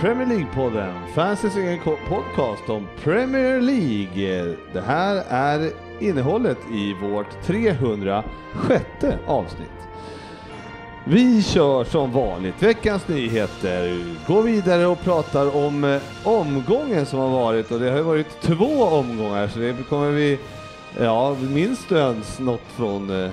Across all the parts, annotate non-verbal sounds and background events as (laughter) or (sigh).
Premier League-podden, fansens egen podcast om Premier League. Det här är innehållet i vårt 306 avsnitt. Vi kör som vanligt veckans nyheter, går vidare och pratar om eh, omgången som har varit och det har ju varit två omgångar så det kommer vi, ja minst ens något från eh,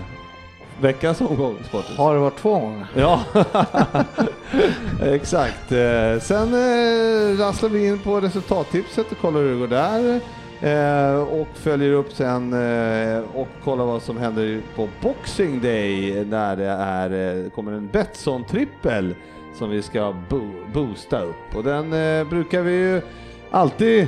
veckans omgång Sportis. Har det varit två gånger? Ja, (laughs) exakt. Eh, Sen eh, rasslar vi in på resultattipset och kollar hur det går där. Eh, och följer upp sen eh, och kollar vad som händer på Boxing Day när det är, eh, kommer en Betsson-trippel som vi ska bo- boosta upp. Och den brukar vi ju alltid,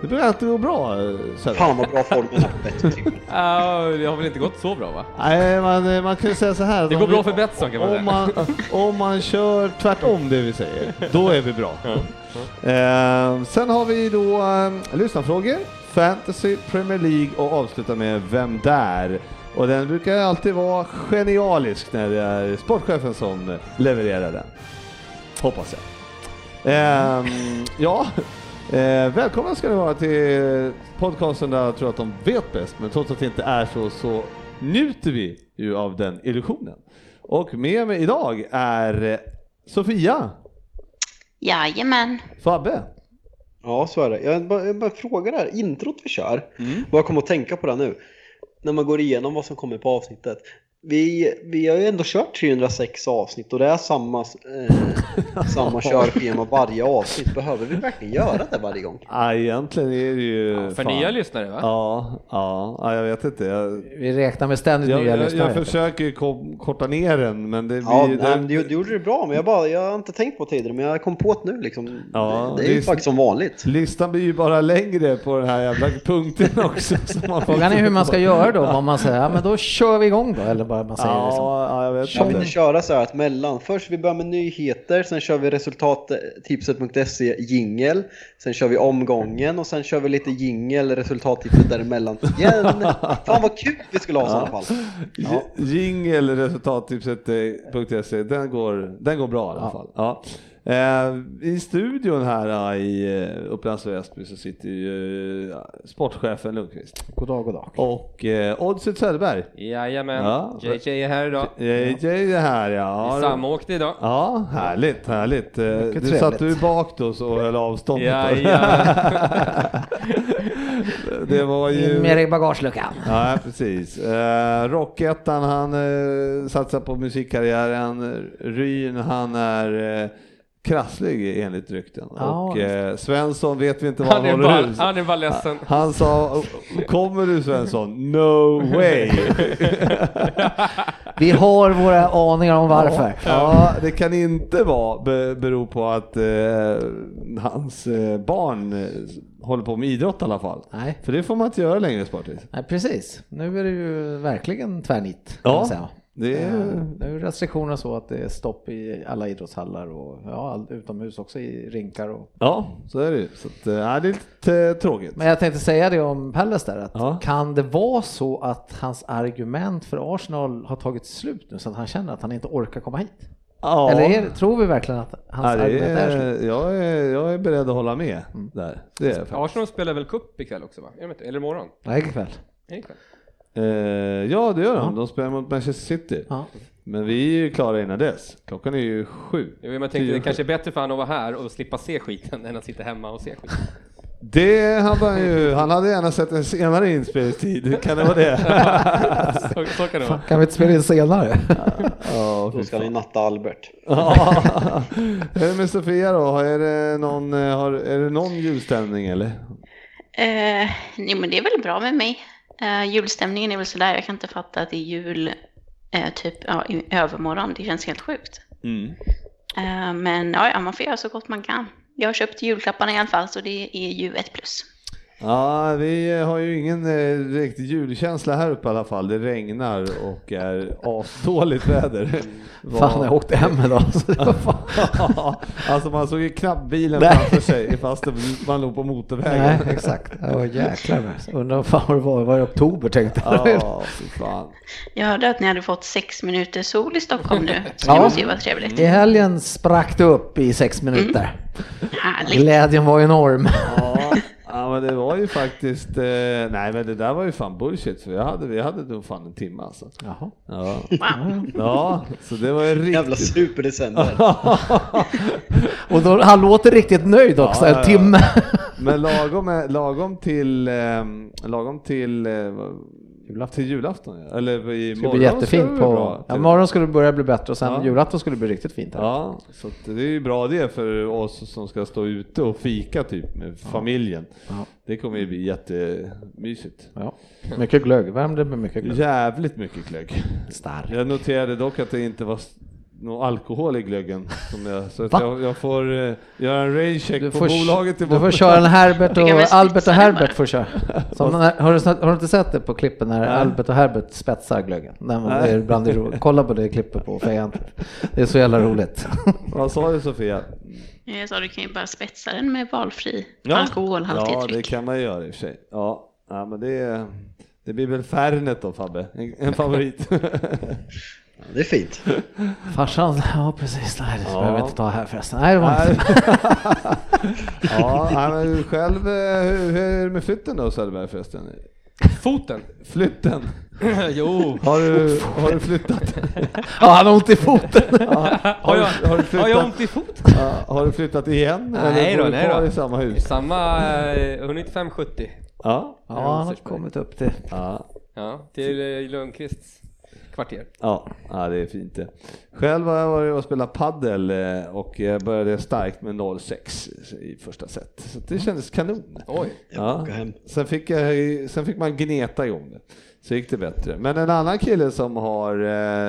det brukar alltid gå bra. eh, Sebbe. Fan vad bra formen är på (laughs) Betsson. Ja, det har väl inte gått så bra va? Nej, man, man kan ju säga så här. Det om går vi- bra för Betsson, kan man om säga. man, om man kör tvärtom det vi säger, då är vi bra. Eh, sen har vi då eh, lyssnarfrågor, fantasy, Premier League och avslutar med Vem där? Och den brukar alltid vara genialisk när det är sportchefen som levererar den. Hoppas jag. Ehm, ja, eh, välkomna ska ni vara till podcasten där jag tror att de vet bäst, men trots att det inte är så, så njuter vi ju av den illusionen. Och med mig idag är Sofia, Jajamän. Fabbe, Ja, så är det. Jag bara, jag bara frågar det här, introt vi kör. Bara kom att tänka på det nu. När man går igenom vad som kommer på avsnittet. Vi, vi har ju ändå kört 306 avsnitt och det är samma, eh, (laughs) samma körschema varje avsnitt. Behöver vi verkligen göra det varje gång? Ja, egentligen är det ju... För fan- nya lyssnare va? Ja, ja, ja, jag vet inte. Jag, Vi räknar med ständigt jag, nya jag, lyssnare. jag försöker ju korta ner den, men det Ja, blir... nej, det, men du, du gjorde det bra, men jag, bara, jag har inte tänkt på det tidigare, men jag kom på det nu liksom. Ja, det, det är ju faktiskt som vanligt. Listan blir ju bara längre på den här jävla punkten också. så man får- Frågan är hur man ska göra då, om man säger ja, men då kör vi igång då, eller bara man säger Ja, liksom. ja, jag vet Kan vi inte. inte köra så här att mellan, först vi börjar med nyheter, sen kör vi resultattipset.se jingel, sen kör vi omgången och sen kör vi lite jingel, resultattipset däremellan igen. (laughs) Fan vad kul vi skulle ha i sådana fall. Ja. Jingel resultattipset.se, den går, den går bra i alla fall. Ja. Eh, I studion här i eh, Upplands Väsby så sitter ju eh, sportchefen Lundqvist God dag, god dag. och eh, Oddset Söderberg. Jajamän, Ja. JJ är här idag. JJ är här ja. Vi samåkte idag. Ja, härligt, härligt. Eh, Du trevligt. satt du bak då så höll avståndet. Jajamän. (laughs) det var ju... In med i bagageluckan. Ja, precis. Eh, Rockettan, han eh, satsar på musikkarriären. Ryn, han är eh, krasslig enligt rykten. Ja, och eh, Svensson vet vi inte vad Han han, håller bara, han är bara ledsen. Han sa, kommer du Svensson? No way! (laughs) Vi har våra aningar om varför. Ja, det kan inte vara be, bero på att eh, hans eh, barn eh, håller på med idrott i alla fall. Nej. För det får man inte göra längre Sportis. Nej, precis. Nu är det ju verkligen tvärnit, Ja. Det är- Eh, Nu är restriktionerna så att det är stopp i alla idrottshallar och ja, utomhus också i rinkar. Och... Ja, så är det ju. Så att, eh, ja, det är lite eh, tråkigt. Men jag tänkte säga det om Palace där, att Ja. kan det vara så att hans argument för Arsenal har tagit slut nu så att han känner att han inte orkar komma hit? Ja. Eller är, tror vi verkligen att hans Ja, argument är slut? jag, är, jag är beredd att hålla med där. Det är. Arsenal spelar väl cup ikväll också va? Eller imorgon? Nej, ikväll. Nej, ikväll. Eh, ja, det gör de. De spelar mot Manchester City. Ja. Men vi är ju klara innan dess. Klockan är ju sju. Jo, men jag tänkte det kanske är bättre för han att vara här och slippa se skiten än att sitta hemma och se skiten. (laughs) Det hade han ju. Han hade gärna sett en senare inspelningstid. Kan det vara det? (laughs) så, så kan det vara. Kan vi inte spela in senare? (laughs) Ja, Då ska ni natta Albert. Ja. Hur är det med Sofia då? Är det någon, eh, har, är det någon julstämning eller? Eh, jo, men det är väl bra med mig. Eh, julstämningen är väl sådär. Jag kan inte fatta att det är jul eh, typ ja, i övermorgon. Det känns helt sjukt. Mm. Eh, men ja, man får göra så gott man kan. Jag har köpt julklapparna i alla fall, så det är ju ett plus. Ja, vi har ju ingen eh, riktig julkänsla här uppe i alla fall. Det regnar och är asdåligt väder. (laughs) Fan, jag åkte hem idag. (laughs) alltså man såg ju knappt bilen Nej. framför sig fast man låg på motorvägen. Nej, exakt. Var jäklar. Undrar vad fan det var. Det var i oktober tänkte jag. Ja, fan. Jag hörde att ni hade fått sex minuter sol i Stockholm nu. Så Ja. det måste ju vara trevligt. I helgen sprack det upp i sex minuter. Härligt. Glädjen var enorm. Ja, ja, men det var ju faktiskt, eh, nej men det där var ju fan bullshit för jag hade, vi hade nog fan en timme alltså. Jaha. Ja, (laughs) ja så det var ju Jävla riktigt. superdecember. (laughs) Och då, han låter riktigt nöjd också, Ja, en timme. Men lagom, lagom till, eh, lagom till, eh, vad- till julafton ja. Eller i Det skulle morgon bli det jättefint bli på... bra. Ja, imorgon skulle det börja bli bättre och sen Ja. julafton skulle det bli riktigt fint här. Ja, så det är ju bra det för oss som ska stå ute och fika typ med familjen. Ja. Det kommer ju bli jättemysigt. Ja. Mycket glögg, värmde med mycket glögg. Jävligt mycket glögg. Stark. Jag noterade dock att det inte var någon alkohol i glöggen. Som jag, så jag, jag får uh, göra en raincheck på bolaget du får köra en Herbert och Albert och Herbert får köra. Som den här, har, du, har du inte sett det på klippen när Nej. Albert och Herbert spetsar glöggen? Nej, men det är bland det Kolla på det klippet på Fejan. Det är så jävla roligt. (laughs) Vad sa du Sofia? Jag sa du kan ju bara spetsa den med valfri Ja. alkoholhaltig Ja, det kan man göra i och för sig. Ja, ja men det, det blir väl Fernet då Fabbe, en, en favorit. (laughs) (laughs) Ja, det är fint. (laughs) Farsan, ja precis, nej det Ja. behöver vi inte ta här förresten. Nej, det var Nej. inte. (laughs) ja, men själv, eh, hur, hur är det med flytten då Söderberg förresten? Foten. Flytten, (laughs) jo. har du, har du flyttat? Ja, han har ont i foten. Ja, har, Har du, jag, har, du har jag ont i foten? ja, har du flyttat igen? Nej eller då, nej då. i samma I hus? samma, eh, hunnit 570. Ja, Ja, han har kommit upp till. ja, Ja, till eh, Lundqvists kvarter. ja, ja, det är fint det. Själv har jag varit och spelat paddel eh, och jag började starkt med 0-6 i första set. Så det kändes kanon. Oj. Ja. Sen, fick jag, sen fick man gneta igång det. Så gick det bättre. Men en annan kille som har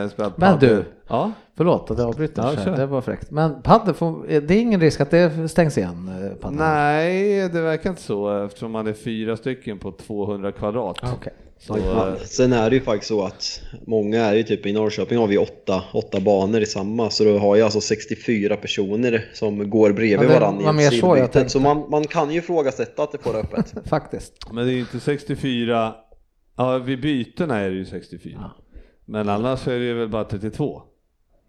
eh, spelat Men du. Ja, Förlåt att jag avbryter, Ja, det var fräckt. Men padel, får, det är ingen risk att det stängs igen? eh, Padel? nej det verkar inte så eftersom man är fyra stycken på 200 kvadrat. Ah, Okej. Så, Ja, sen är det ju faktiskt så att många är ju typ i Norrköping har vi åtta, åtta banor i samma så då har jag alltså 64 personer som går bredvid Ja, det varandra var mer i så jag sidbytet. tänkte. Så man, man kan ju ifrågasätta att det får öppet. (laughs) Faktiskt. Men det är inte 64, ja vid bytena är det ju 64. Ja. Men annars är det väl bara 32.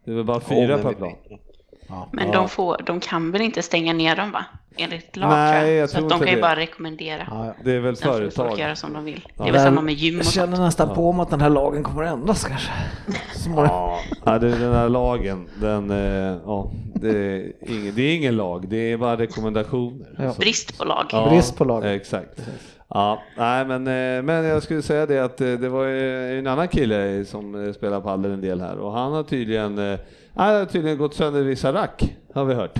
Det är väl bara Ja, fyra men per vi- Men Ja. de, får, de kan väl inte stänga ner dem va? Enligt lag Nej, jag. jag Så tror att de kan ju det. bara rekommendera. Ja. Det är väl får folk företag. göra som de vill. Ja. Det är väl samma med gym och Jag sånt. känner nästan på mig att den här lagen kommer att ändras kanske. (laughs) Ja, ja det, den här lagen, den, eh, ja, det, är ingen, det är ingen lag, det är bara rekommendationer. Brist på lag. Ja, Brist på lag. Exakt. Ja, nej men, eh, men jag skulle säga det att eh, det var ju en annan kille som spelar padel en del här och han har tydligen, eh, han har tydligen gått sönder vissa rack, har vi hört.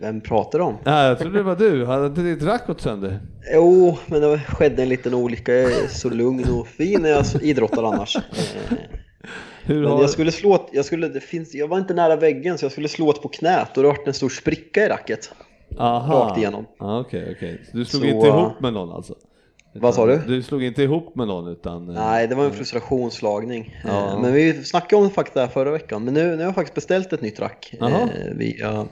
Vem pratar om? Ja, jag trodde det var du, hade inte ditt rack gått sönder? Jo, men det skedde en liten olycka. Jag är så lugn och fin när jag idrottar annars. (laughs) Eh, Hur Men har... jag skulle slå, jag skulle, det finns, jag var inte nära väggen så jag skulle slå ett på knät och det vart en stor spricka i racket. Aha. rakt igenom. Okej, okej. Så Du slog Så, inte eh, ihop med någon alltså? Vad sa du? Du slog inte ihop med någon utan? eh, Nej, det var en frustrationslagning. Ja. Eh, Men vi snackade om det faktiskt förra veckan. Men nu, nu har jag faktiskt beställt ett nytt rack Jaha. eh, via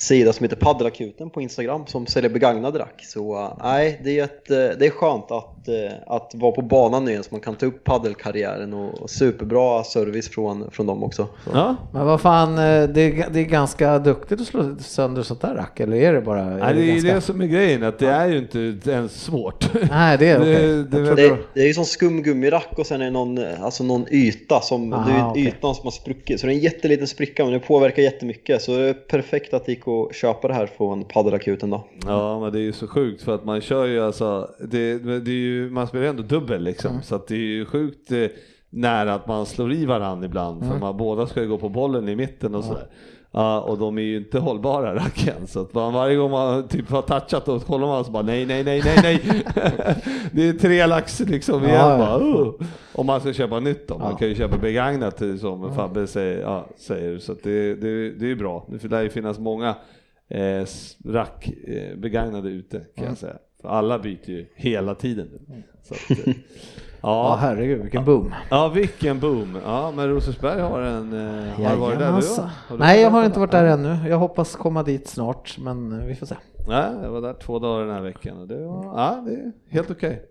sida som heter Paddelakuten på Instagram som säljer begagnade rack. Så eh, nej, det är, ett, eh, det är skönt att, eh, att vara på banan nu igen så man kan ta upp paddelkarriären och, superbra service från, från dem också. Så. Ja, Men vad fan, eh, det är, det är ganska duktigt att slå sönder sånt där rack, eller är det bara? Nej, det är ju ganska... det som är grejen, att det är ju inte ens svårt. Nej, det är okej. Det- det är Det, det är ju som skumgummirack och sen är det någon, alltså någon yta som, Aha, det är okej. ytan som har spruckit. Så det är en jätteliten spricka men det påverkar jättemycket. Så det är perfekt att det gick att köpa det här från Paddelakuten då. Ja, men det är ju så sjukt för att man kör ju alltså, det, det är ju, man spelar ju ändå dubbel liksom, Mm. så att det är ju sjukt eh, nära att man slår i varandra ibland, för man båda ska ju gå på bollen i mitten och sådär. Ja, och de är ju inte hållbara (laughs) racken, så att man, varje gång man typ har touchat och kollar man så bara nej, nej, nej, nej, nej. (laughs) det är tre lax liksom igen Ja, ja. bara. Uh. Om man ska köpa nytt då, man Ja. kan ju köpa begagnat eh, som Fabbe säger, ja, säger. så det, det, det är ju bra. Det lär ju finnas många eh, rack eh, begagnade ute kan Mm. jag säga. För alla byter ju hela tiden. nu. Så att, eh, (laughs) Ja, herregud, vilken boom. ja, vilken boom. Ja, men Rosersberg har en... Eh, har du varit där du? Jajamensan. Har du Nej, jag har inte varit där ännu. Jag hoppas komma dit snart, men eh, vi får se. Nej, jag var där två dagar den här veckan och det var ja, det är helt okej.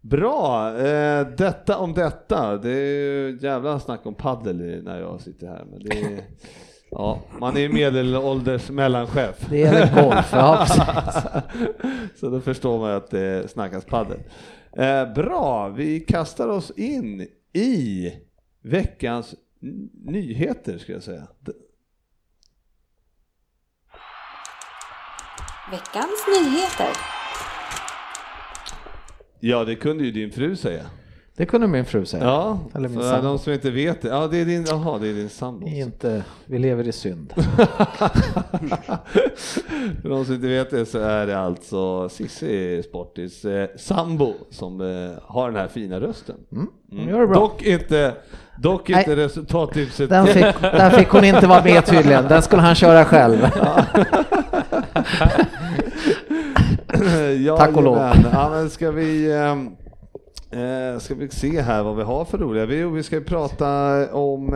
Bra, eh, detta om detta. Det är ju jävla snack om paddel när jag sitter här. Men det är, (laughs) ja, man är medelålders mellanchef. Det är golf, ja precis. (laughs) Så då förstår man att det snackas paddel. Eh, bra, vi kastar oss in i veckans nyheter ska jag säga. Veckans nyheter. Ja, det kunde ju din fru säga. Det kunde min fru säga. Ja, Eller min för sambo. de som inte vet det. Ja, det är din, jaha, det är din sambo. Inte, vi lever i synd. (laughs) För de som inte vet det så är det alltså Cissi Sportis eh, sambo som eh, har den här fina rösten. Mm, hon gör det bra. Dock inte, dock Nej. inte resultattipset. Den fick, där fick hon inte vara med tydligen, den skulle han köra själv. (laughs) (laughs) ja, Tack och lov. Ja, men ska vi... ehm, Eh, ska vi se här vad vi har för roliga. Vi, vi ska prata om,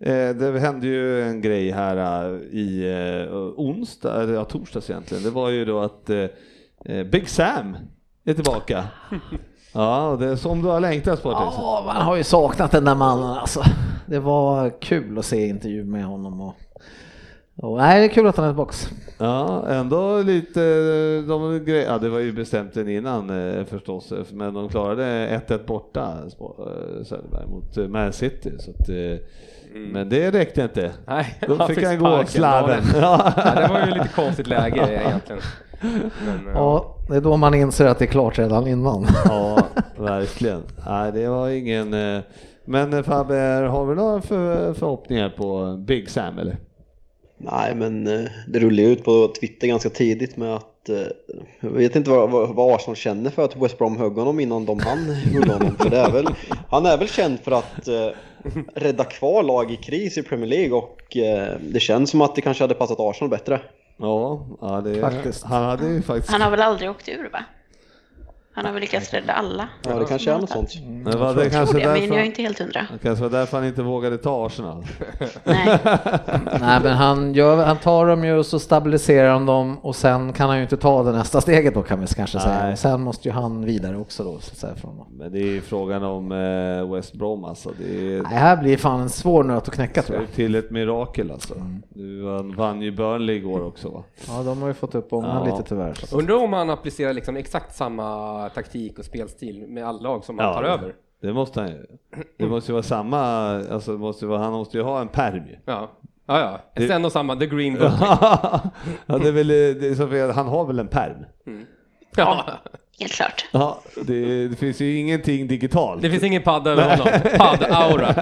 eh, det hände ju en grej här eh, i eh, onsdag, eller ja, torsdags egentligen. Det var ju då att eh, eh, Big Sam är tillbaka. (laughs) Ja, det är som du har längtat på. Ja, man har ju saknat den där mannen alltså. Det var kul att se intervju med honom och, och nej, det är kul att han är tillbaka. Ja, ändå lite, de grej, ja det var ju bestämt den innan eh, förstås, eh, men de klarade 1-1 borta, eh, Söderberg, mot eh, Man City. Så att, eh, Men det räckte inte. Nej, Då fick han gå. (laughs) Ja, det var ju lite konstigt läge (laughs) egentligen. Men, ja. Och det är då man inser att det är klart redan innan. Ja, (laughs) verkligen. Nej, det var ingen... eh, Men eh, Fabbe, har vi några för, förhoppningar på Big Sam eller? Nej, men eh, det rullade ut på Twitter ganska tidigt med att eh, jag vet inte vad, vad, vad Arsenal känner för att West Brom högg honom innan de hann hugga honom. För det är väl, han är väl känd för att eh, rädda kvar lag i kris i Premier League och eh, det känns som att det kanske hade passat Arsenal bättre. Ja, ja det, Faktiskt. han hade ju faktiskt... Han har väl aldrig åkt ur va? Han har väl lyckats rädda alla. Ja, det kanske är något sånt. Men var det Jag tror kanske det, men jag är därför, inte helt hundra. det kanske var därför han inte vågade ta Arsenal. (laughs) Nej. (laughs) Nej men han, gör, han tar dem ju och så stabiliserar han dem och sen kan han ju inte ta det nästa steget då kan vi kanske säga. Nej. Och sen måste ju han vidare också då så att säga från dem. Men det är ju frågan om eh, West Brom alltså. Det är, Nej, här blir fan en svår nöt att knäcka tror jag. ju till ett mirakel alltså. Du vann, vann ju Burnley igår också va? Ja de har ju fått upp ångan Ja. lite tyvärr. Undrar om han applicerar liksom exakt samma taktik och spelstil med alla lag som han tar det- över. Det måste han ju. Det måste ju vara samma, alltså det måste vara, han måste ju ha en perm ju. Ja, ja, ja. Ett en och samma, the green book. (laughs) ja, det är väl, det är så för, han har väl en perm? Ja. Helt klart. Ja, det, det finns ju ingenting digitalt. Det finns ingen padd över honom. Padd-aura.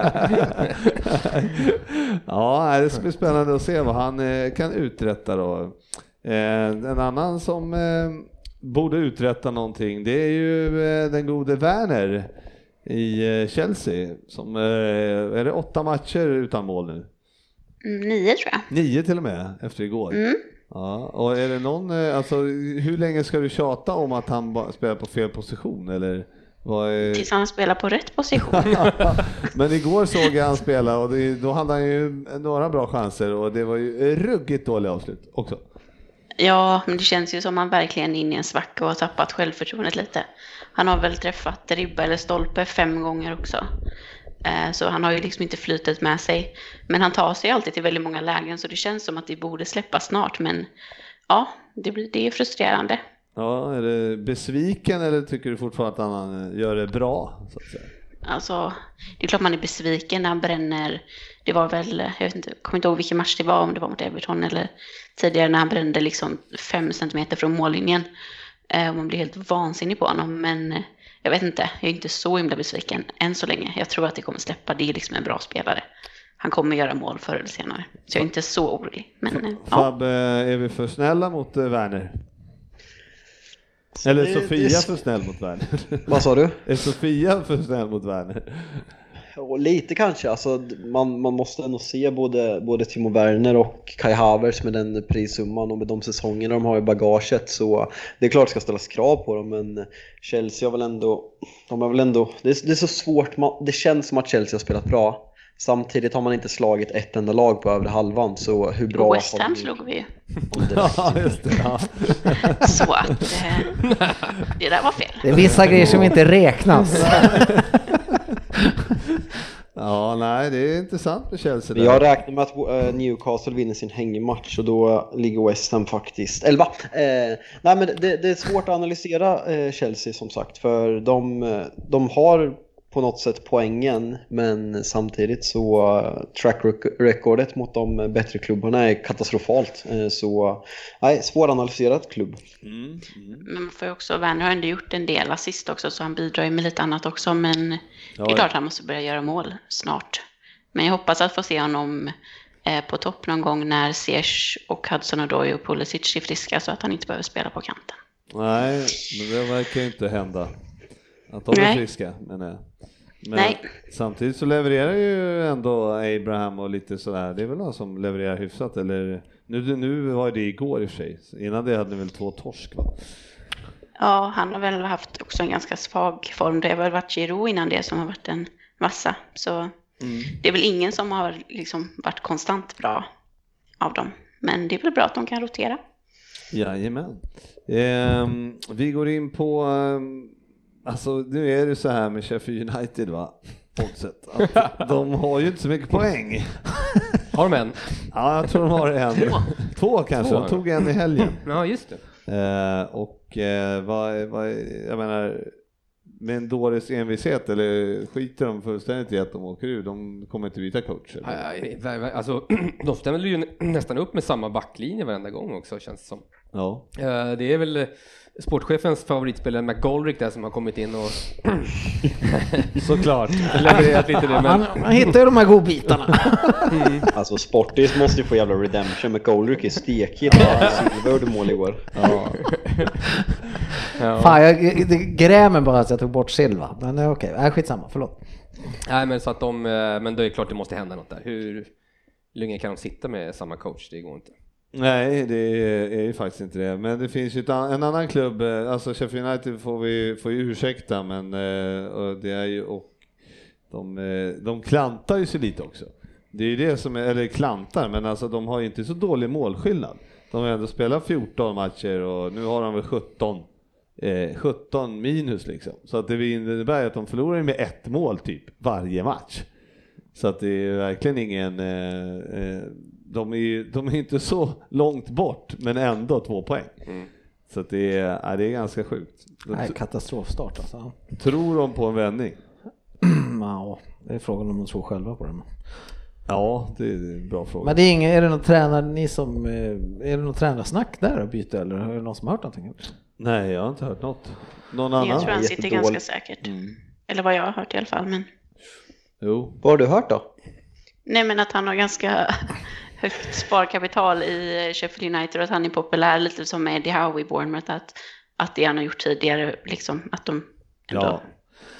(laughs) Ja, det ska bli spännande att se vad han eh, kan uträtta då. Eh, En annan som eh, borde uträtta någonting, det är ju den gode Werner i eh, Chelsea. Som, eh, är det åtta matcher utan mål nu? Mm, nio tror jag. Nio till och med efter igår. Mm. Ja, och är det någon, eh, alltså hur länge ska du tjata om att han spelar på fel position eller? Är... Tills han spelar på rätt position. (laughs) Men igår såg jag han spela och det, då hade han ju några bra chanser och det var ju ruggigt dåliga avslut också. Ja, men det känns ju som han verkligen är inne i en svacka och har tappat självförtroendet lite. Han har väl träffat ribba eller stolpe fem gånger också. Eh, Så han har ju liksom inte flytet med sig. Men han tar sig alltid till väldigt många lägen så det känns som att det borde släppa snart. Men ja, det, blir, det är frustrerande. Ja, är du besviken eller tycker du fortfarande att han gör det bra? Så att säga? Alltså, det är klart man är besviken när han bränner. Det var väl, jag vet inte, jag kommer inte ihåg vilken match det var, om det var mot Everton eller tidigare när han brände liksom fem centimeter från mållinjen. Eh, och man blir helt vansinnig på honom, men eh, jag vet inte, jag är inte så himla besviken än så länge. Jag tror att det kommer släppa, det är liksom en bra spelare. han kommer göra mål förr eller senare. Så jag är inte så orolig. Men eh, ja, Fab, är vi för snälla mot Werner? Eller det- Sofia det- för snäll mot Werner? Vad sa du? (laughs) är Sofia för snäll mot Werner? Ja, lite kanske. Alltså, man, man måste ändå se både, både Timo Werner och Kai Havertz med den prissumman och med de säsongerna de har i bagaget. Så det är klart det ska ställas krav på dem, men Chelsea har väl ändå... De har väl ändå det, är, det är så svårt, man, det känns som att Chelsea har spelat bra. Samtidigt har man inte slagit ett enda lag på övre halvan, så hur bra och West Ham slog vi ju. om det räcker? Ja, just det. Ja. Så att eh, det där var fel. Det är vissa grejer som inte räknas. (laughs) ja, nej, det är intressant med Chelsea. Där. Jag räknar med att eh, Newcastle vinner sin hängmatch och då ligger West Ham faktiskt 11. Eh, nej men det, det är svårt att analysera eh, Chelsea som sagt för de, eh, de har på något sätt poängen men samtidigt så eh, track rec- recordet mot de bättre klubbarna är katastrofalt. Eh, så nej, svåranalyserat klubb. Mm, Men man får ju också, Werner har ändå gjort en del assist också så han bidrar ju med lite annat också. Men det Ja, är klart han måste börja göra mål snart. Men jag hoppas att få se honom eh, på topp någon gång när Ziyech och Hudson Odoi och Pulisic är friska så att han inte behöver spela på kanten. Nej, men det verkar ju inte hända. Att de är Nej. friska, menar jag. Men Nej. samtidigt så levererar ju ändå Abraham och lite sådär, det är väl någon som levererar hyfsat eller nu, nu var det igår i och för sig, innan det hade ni väl två torsk va? Ja, han har väl haft också en ganska svag form. Det har väl varit Giroud innan det som har varit en massa. Så det är väl ingen som har liksom varit konstant bra av dem. Men det är väl bra att de kan rotera. Jajamän. Ehm, vi går in på, ehm, alltså nu är det så här med Sheffield United va, Oddset, att (laughs) de har ju inte så mycket poäng. Har de en? Ja, jag tror de har en. Två, kanske, Två. de tog en i helgen. Ja, just det. Eh, och eh, vad, vad, jag menar, med en dåres envishet eller skiter de fullständigt i att de åker ur? De kommer inte byta coach? Eller? Alltså, (clears throat) de ställer ju nästan upp med samma backlinje varenda gång också känns det som. Ja. Eh, Det är väl sportchefens favoritspelare McGoldrick där som har kommit in och (laughs) Såklart. (laughs) levererat lite det. Han, Men han hittar ju de här godbitarna. (laughs) Alltså Sportis måste ju få jävla redemption, men Goldrick är stekig. Silver gjorde mål igår. ja. Fan, jag, det grämer bara att jag tog bort Silva. Men eh, okej, okay. skitsamma, förlåt. Nej, men så att de, eh, men det är klart det måste hända något där. Hur länge kan de sitta med samma coach? Det går inte. Nej, det är, ju faktiskt inte det. Men det finns ju ett, an- en annan klubb, eh, alltså Sheffield United får vi får ju ursäkta, men eh, det är ju och de, eh, de klantar ju sig lite också. Det är ju det som är, eller klantar, men alltså de har ju inte så dålig målskillnad. De har ändå spelat 14 matcher och nu har de väl 17, eh, 17 minus liksom. Så att det innebär att de förlorar med ett mål typ varje match. Så att det är verkligen ingen, eh, eh, de är ju de är inte så långt bort men ändå två poäng. Så att det är, ja, det är ganska sjukt. Nej, katastrofstart alltså. Tror de på en vändning? (clears throat) Ja, det är frågan om de tror själva på det. Ja, det är en bra fråga. Men det är ingen, är det någon tränare, ni som, eh, är det någon tränarsnack där att byta eller är det någon som har hört någonting? Nej, jag har inte hört något. Någon Jag annan? tror han sitter ganska säkert. Eller vad jag har hört i alla fall. Men... Jo. Vad har du hört då? Nej, men att han har ganska högt sparkapital i Sheffield United och att han är populär, lite som Eddie Howe i Bournemouth. Att, att det han har gjort tidigare, liksom, att de ändå Ja.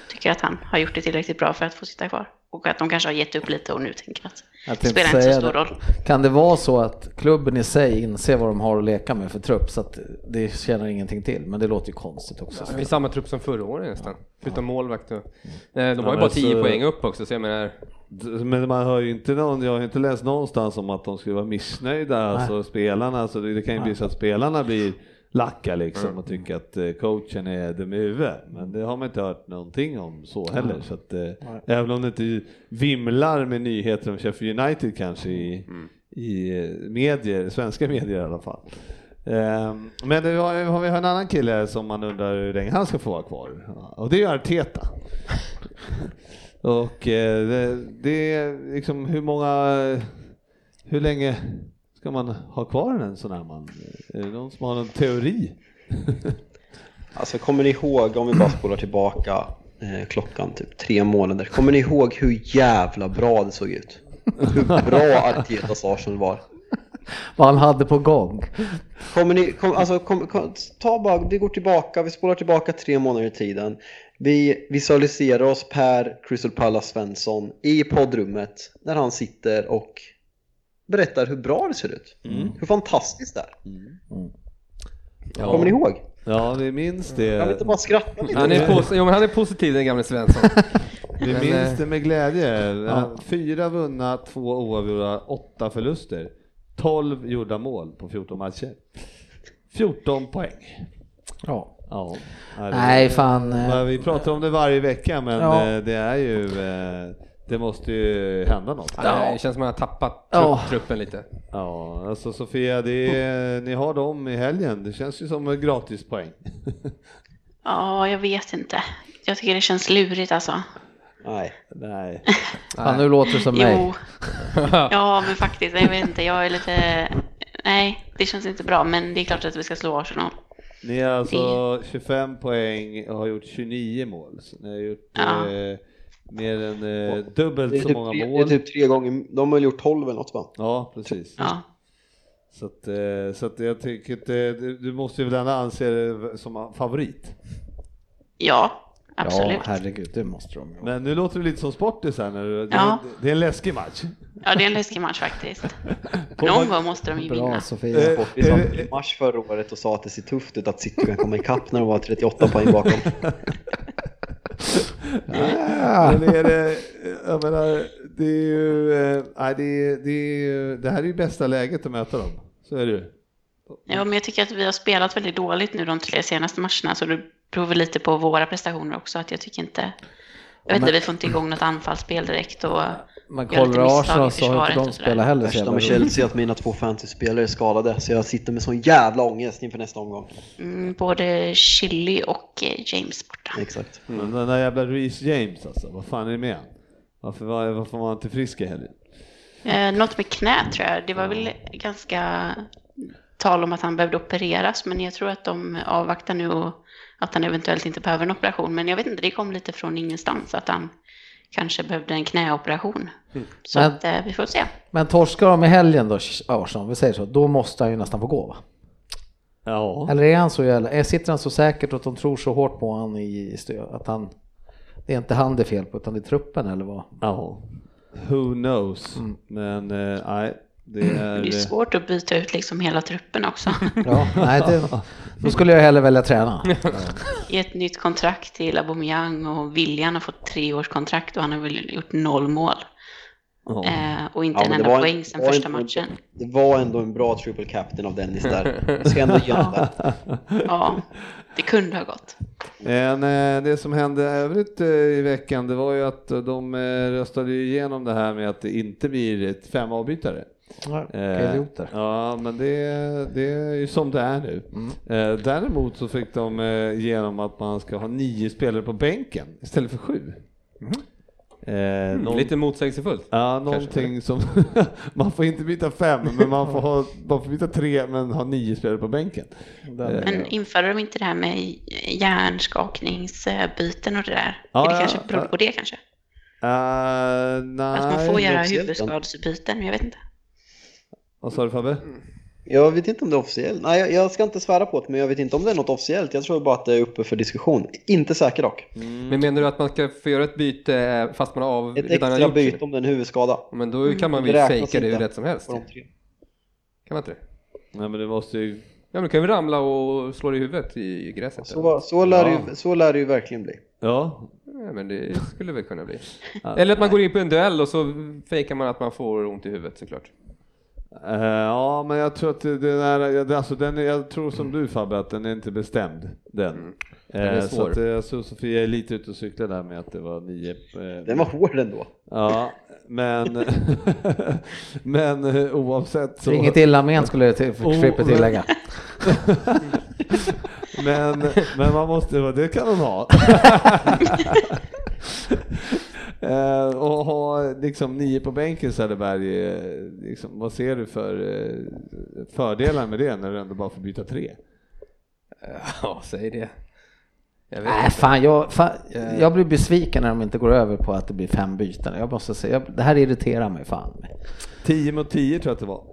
tycker att han har gjort det tillräckligt bra för att få sitta kvar. Och att de kanske har gett upp lite och nu tänker att det spelar inte så stor det. roll. Kan det vara så att klubben i sig inser vad de har att leka med för trupp så att det tjänar ingenting till? Men det låter ju konstigt också. Det är samma trupp som förra året nästan, förutom målvakt. Och, Mm. Eh, de har ju bara 10 så- poäng upp också, så jag menar, Men man hör ju inte någon, jag har inte läst någonstans om att de skulle vara missnöjda, alltså spelarna, alltså det, det kan ju bli så att spelarna blir lacka liksom och tycker att eh, coachen är dum i huvudet. Men det har man inte hört någonting om så heller. Så att, eh, även om det inte vimlar med nyheter om Sheffield United kanske i, i eh, medier, svenska medier i alla fall. Ehm, Men det har, har vi en annan kille som man undrar hur länge han ska få vara kvar. Och det är Arteta. (laughs) Och det, det är liksom hur många, hur länge ska man ha kvar en sån här man? Är det någon som har någon teori? (laughs) Alltså kommer ni ihåg, om vi bara spolar tillbaka eh, klockan typ tre månader. Kommer ni ihåg hur jävla bra det såg ut? hur bra Artetas Arsenal var. Vad han hade på gång. Kommer ni, kom, alltså, kom, kom, ta bara, vi går tillbaka, vi spolar tillbaka tre månader i tiden. Vi visualiserar oss Per Crystal Palace Svensson i poddrummet när han sitter och berättar hur bra det ser ut. Hur fantastiskt det är. Kommer ni ihåg? Ja, vi minns Kan vi det. inte bara skratta lite? Han är, pos- jo, men han är positiv den gamle Svensson. (laughs) Vi Men, minns eh, det med glädje. Fyra vunna, två oavgjorda, åtta förluster. 12 gjorda mål på 14 matcher. 14 poäng. Ja. Ja. det- Nej, fan. eh, Vi pratar om det varje vecka men Ja. eh, det är ju, eh, det måste ju hända något. Ja. Det känns som att han har tappat Ja. trupp, truppen lite. Ja, alltså Sofia, det är, ni har dem i helgen. Det känns ju som en gratispoäng. (laughs) Ja, jag vet inte. Jag tycker det känns lurigt alltså. Nej. Nej. (laughs) Fan, nu låter det som mig. Jo. (laughs) Ja, men faktiskt, jag vet inte. Jag är lite... Nej, det känns inte bra, men det är klart att vi ska slå Arsenal. Ni har alltså 25 poäng och har gjort 29 mål. Så ni har gjort Ja. eh, mer än eh, dubbelt är, så typ många tre, det är mål. typ tre gånger, de har gjort 12 eller något va? Ja, precis. Ja. Så, att, eh, så att jag tycker att du, du måste ju väl ändå anse det som favorit. Ja, Ja, absolut. herregud, det måste de ju. Men nu låter du lite som sportis här. När du, Ja. det är en läskig match. Ja, det är en läskig match faktiskt. (laughs) Någon gång måste de ju Bra vinna. Sofia. Eh, samma eh, i mars förra året och sa att det ser tufft ut att City kan komma ikapp när de var 38 poäng bakom. (laughs) Ah. Men är det, jag menar, det är ju, nej, det, är, det, är, ju- det här är ju bästa läget att möta dem. Så är det ju. Ja, men jag tycker att vi har spelat väldigt dåligt nu de tre senaste matcherna, så det beror väl lite på våra prestationer också, att jag tycker inte... Jag vet inte, vi får inte igång något anfallsspel direkt och... Lite kollar Arsenal så har inte de spelat heller så Värsta jävla med. Chelsea är att mina två fantasyspelare är skadade så jag sitter med sån jävla ångest inför nästa omgång. Mm, både Chili och eh, James borta. Exakt. Men den där jävla Reece James alltså, vad fan är det med? Varför var, varför var han inte frisk i helgen? Eh, något med knät tror jag. Det var väl ganska tal om att han behövde opereras, men jag tror att de avvaktar nu och att han eventuellt inte behöver en operation. Men jag vet inte, det kom lite från ingenstans att han kanske behövde en knäoperation. Så Men- att, eh, vi får se. Men torskar de i helgen då, Arsenal, vi säger så, då måste han ju nästan få gå va? Ja. Eller är han så jävla, är- sitter han så säkert och att de tror så hårt på han i att han, det är inte han det är fel på utan det är truppen eller vad? ja. Who knows? Men eh, nej, det är... Det är svårt att byta ut liksom hela truppen också. Ja, nej, det, (laughs) då skulle jag hellre välja träna. (laughs) Ge ett nytt kontrakt till Aubameyang och William har fått tre års kontrakt och han har väl gjort noll mål. Ja. Eh, och inte Ja, en enda poäng en- var första inte- matchen. Det var ändå en bra triple captain av Dennis där. Jag ska ändå det. (laughs) Ja, det kunde ha gått. Men eh, det som hände övrigt eh, i veckan, det var ju att de röstade igenom det här med att det inte blir ett fem avbytare. Ja, Eh. Ja, men det, det är ju som det är nu. Eh, däremot så fick de eh, igenom att man ska ha nio spelare på bänken istället för sju. Eh, någon- Lite motsägelsefullt. Ja, någonting som, (laughs) man får inte byta fem, men man får, (laughs) ha, man får byta tre, men ha nio spelare på bänken. Men införde de inte det här med hjärnskakningsbyten och det där? Ja, det ja, kanske beror ja. på det kange? Uh, nej. Att man får göra men jag vet inte. Vad sa du Fabbe? Jag vet inte om det är officiellt. Nej, jag- jag ska inte svära på det, men jag vet inte om det är något officiellt. Jag tror bara att det är uppe för diskussion. Inte säker dock. Men menar du att man ska få göra ett byte fast man har av, Ett redan extra byte om det är en huvudskada. Men då kan man väl fejka det hur inte. rätt som helst? Kan man inte det? Nej, men det måste ju... Ja men du kan väl ramla och slå dig i huvudet i gräset? Så, så, lär Ja. det ju, så lär det ju verkligen bli. Ja. Ja, men det skulle väl kunna bli. Eller att man går in på en duell och så fejkar man att man får ont i huvudet såklart. Eh, ja, men jag tror att det det där, det- alltså den, är- jag tror som du Fabbe att den är inte bestämd, den. Mm. Eh, är så svår. att, eh, jag såg Sofia är lite ute och cykla där med att det var nio. eh, Den var hård ändå. Ja, men, (laughs) men oavsett så. Inget illa men skulle jag till, Oh, Frippe men- tillägga. (laughs) Men, men man måste, det kan de ha. (laughs) Eh, och ha liksom nio på bänken Söderberg, eh, liksom, vad ser du för eh, fördelar med det när du ändå bara får byta tre? Ja, säg det. Jag vet Nej, inte. fan jag, fan, jag blir besviken när de inte går över på att det blir fem byten. Jag måste säga, jag, det här irriterar mig fan. 10 mot 10 tror jag att det var.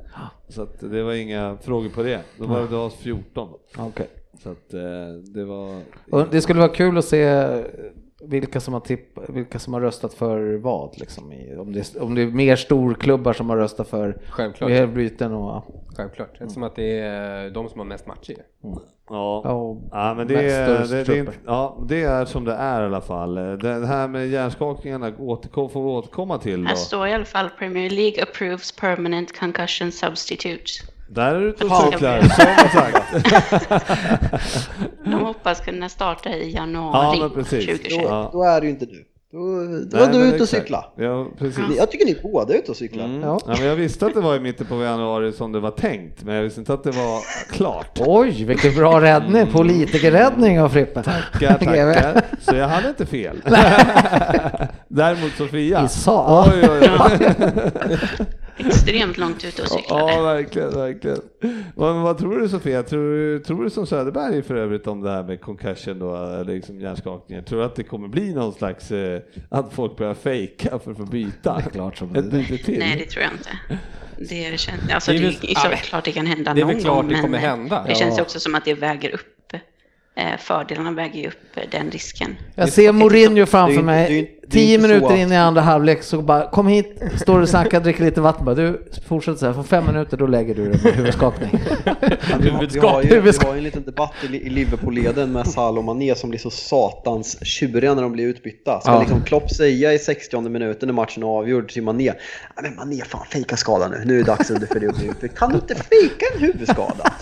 Så att det var inga frågor på det. Då var det oss 14. Okej. Så att eh, det var... Och Det skulle vara kul att se vilka som har, tipp, vilka som har röstat för vad. Liksom, i, om, det, om det är mer storklubbar som har röstat för Självklart. mer byten och... Självklart. Eftersom att det är de som har mest matcher. Ja. Ja, Ja, men det är, det, det, inte- ja, det är som det är i alla fall. Det här med hjärnskakningarna återkom, får vi återkomma till då. Här står i alla fall Premier League approves permanent concussion substitute. Där är du ute och cyklar, som sagt. De hoppas kunna starta i Ja, januari men precis. 2021. Då, Ja. då är det ju inte du. Då, då Nej, är du ute och exakt. cykla. Ja, precis. Jag tycker ni båda är ute och cyklar. Mm. Ja. Ja. men jag visste att det var i mitten på januari som det var tänkt, men jag visste inte att det var klart. Oj, vilken bra räddning! Politikerräddning av Frippe. Tackar, tackar. Så jag hade inte fel. (laughs) Däremot Sofia. I sak. Oj, oj, oj. (laughs) Extremt långt ute och cyklade. Ja, verkligen, verkligen. Vad, vad tror du Sofia? Tror, du- tror du som Söderberg för övrigt om det här med concussion då, eller liksom hjärnskakningar? Tror du att det kommer bli någon slags, eh, att folk börjar fejka för att få byta? Det är klart som det. till? Nej, det tror jag inte. Det, känns, alltså, Det är är, väl- det är men- klart det kan hända det är väl någon klart gång, det kommer men hända. det känns Ja. också som att det väger upp. Eh, fördelarna väger ju upp den risken. Jag ser Mourinho Det är framför mig, tio så minuter in i andra halvlek så bara kom hit, står och snackar, dricker lite vatten bara. Du, fortsätt så här, för fem minuter då lägger du dig med huvudskakning. (laughs) Vi har, vi, har ju, vi har ju en liten debatt i, Liverpool-leden med Salah och Mané som blir så satans tjuriga när de blir utbytta. Ska Ja. liksom Klopp säga i 60 minuten när matchen är avgjord till Mané, "Ja, men Mané fan fejka skada nu, nu är det dags för dig att bli utbytt. Kan du inte fejka en huvudskada?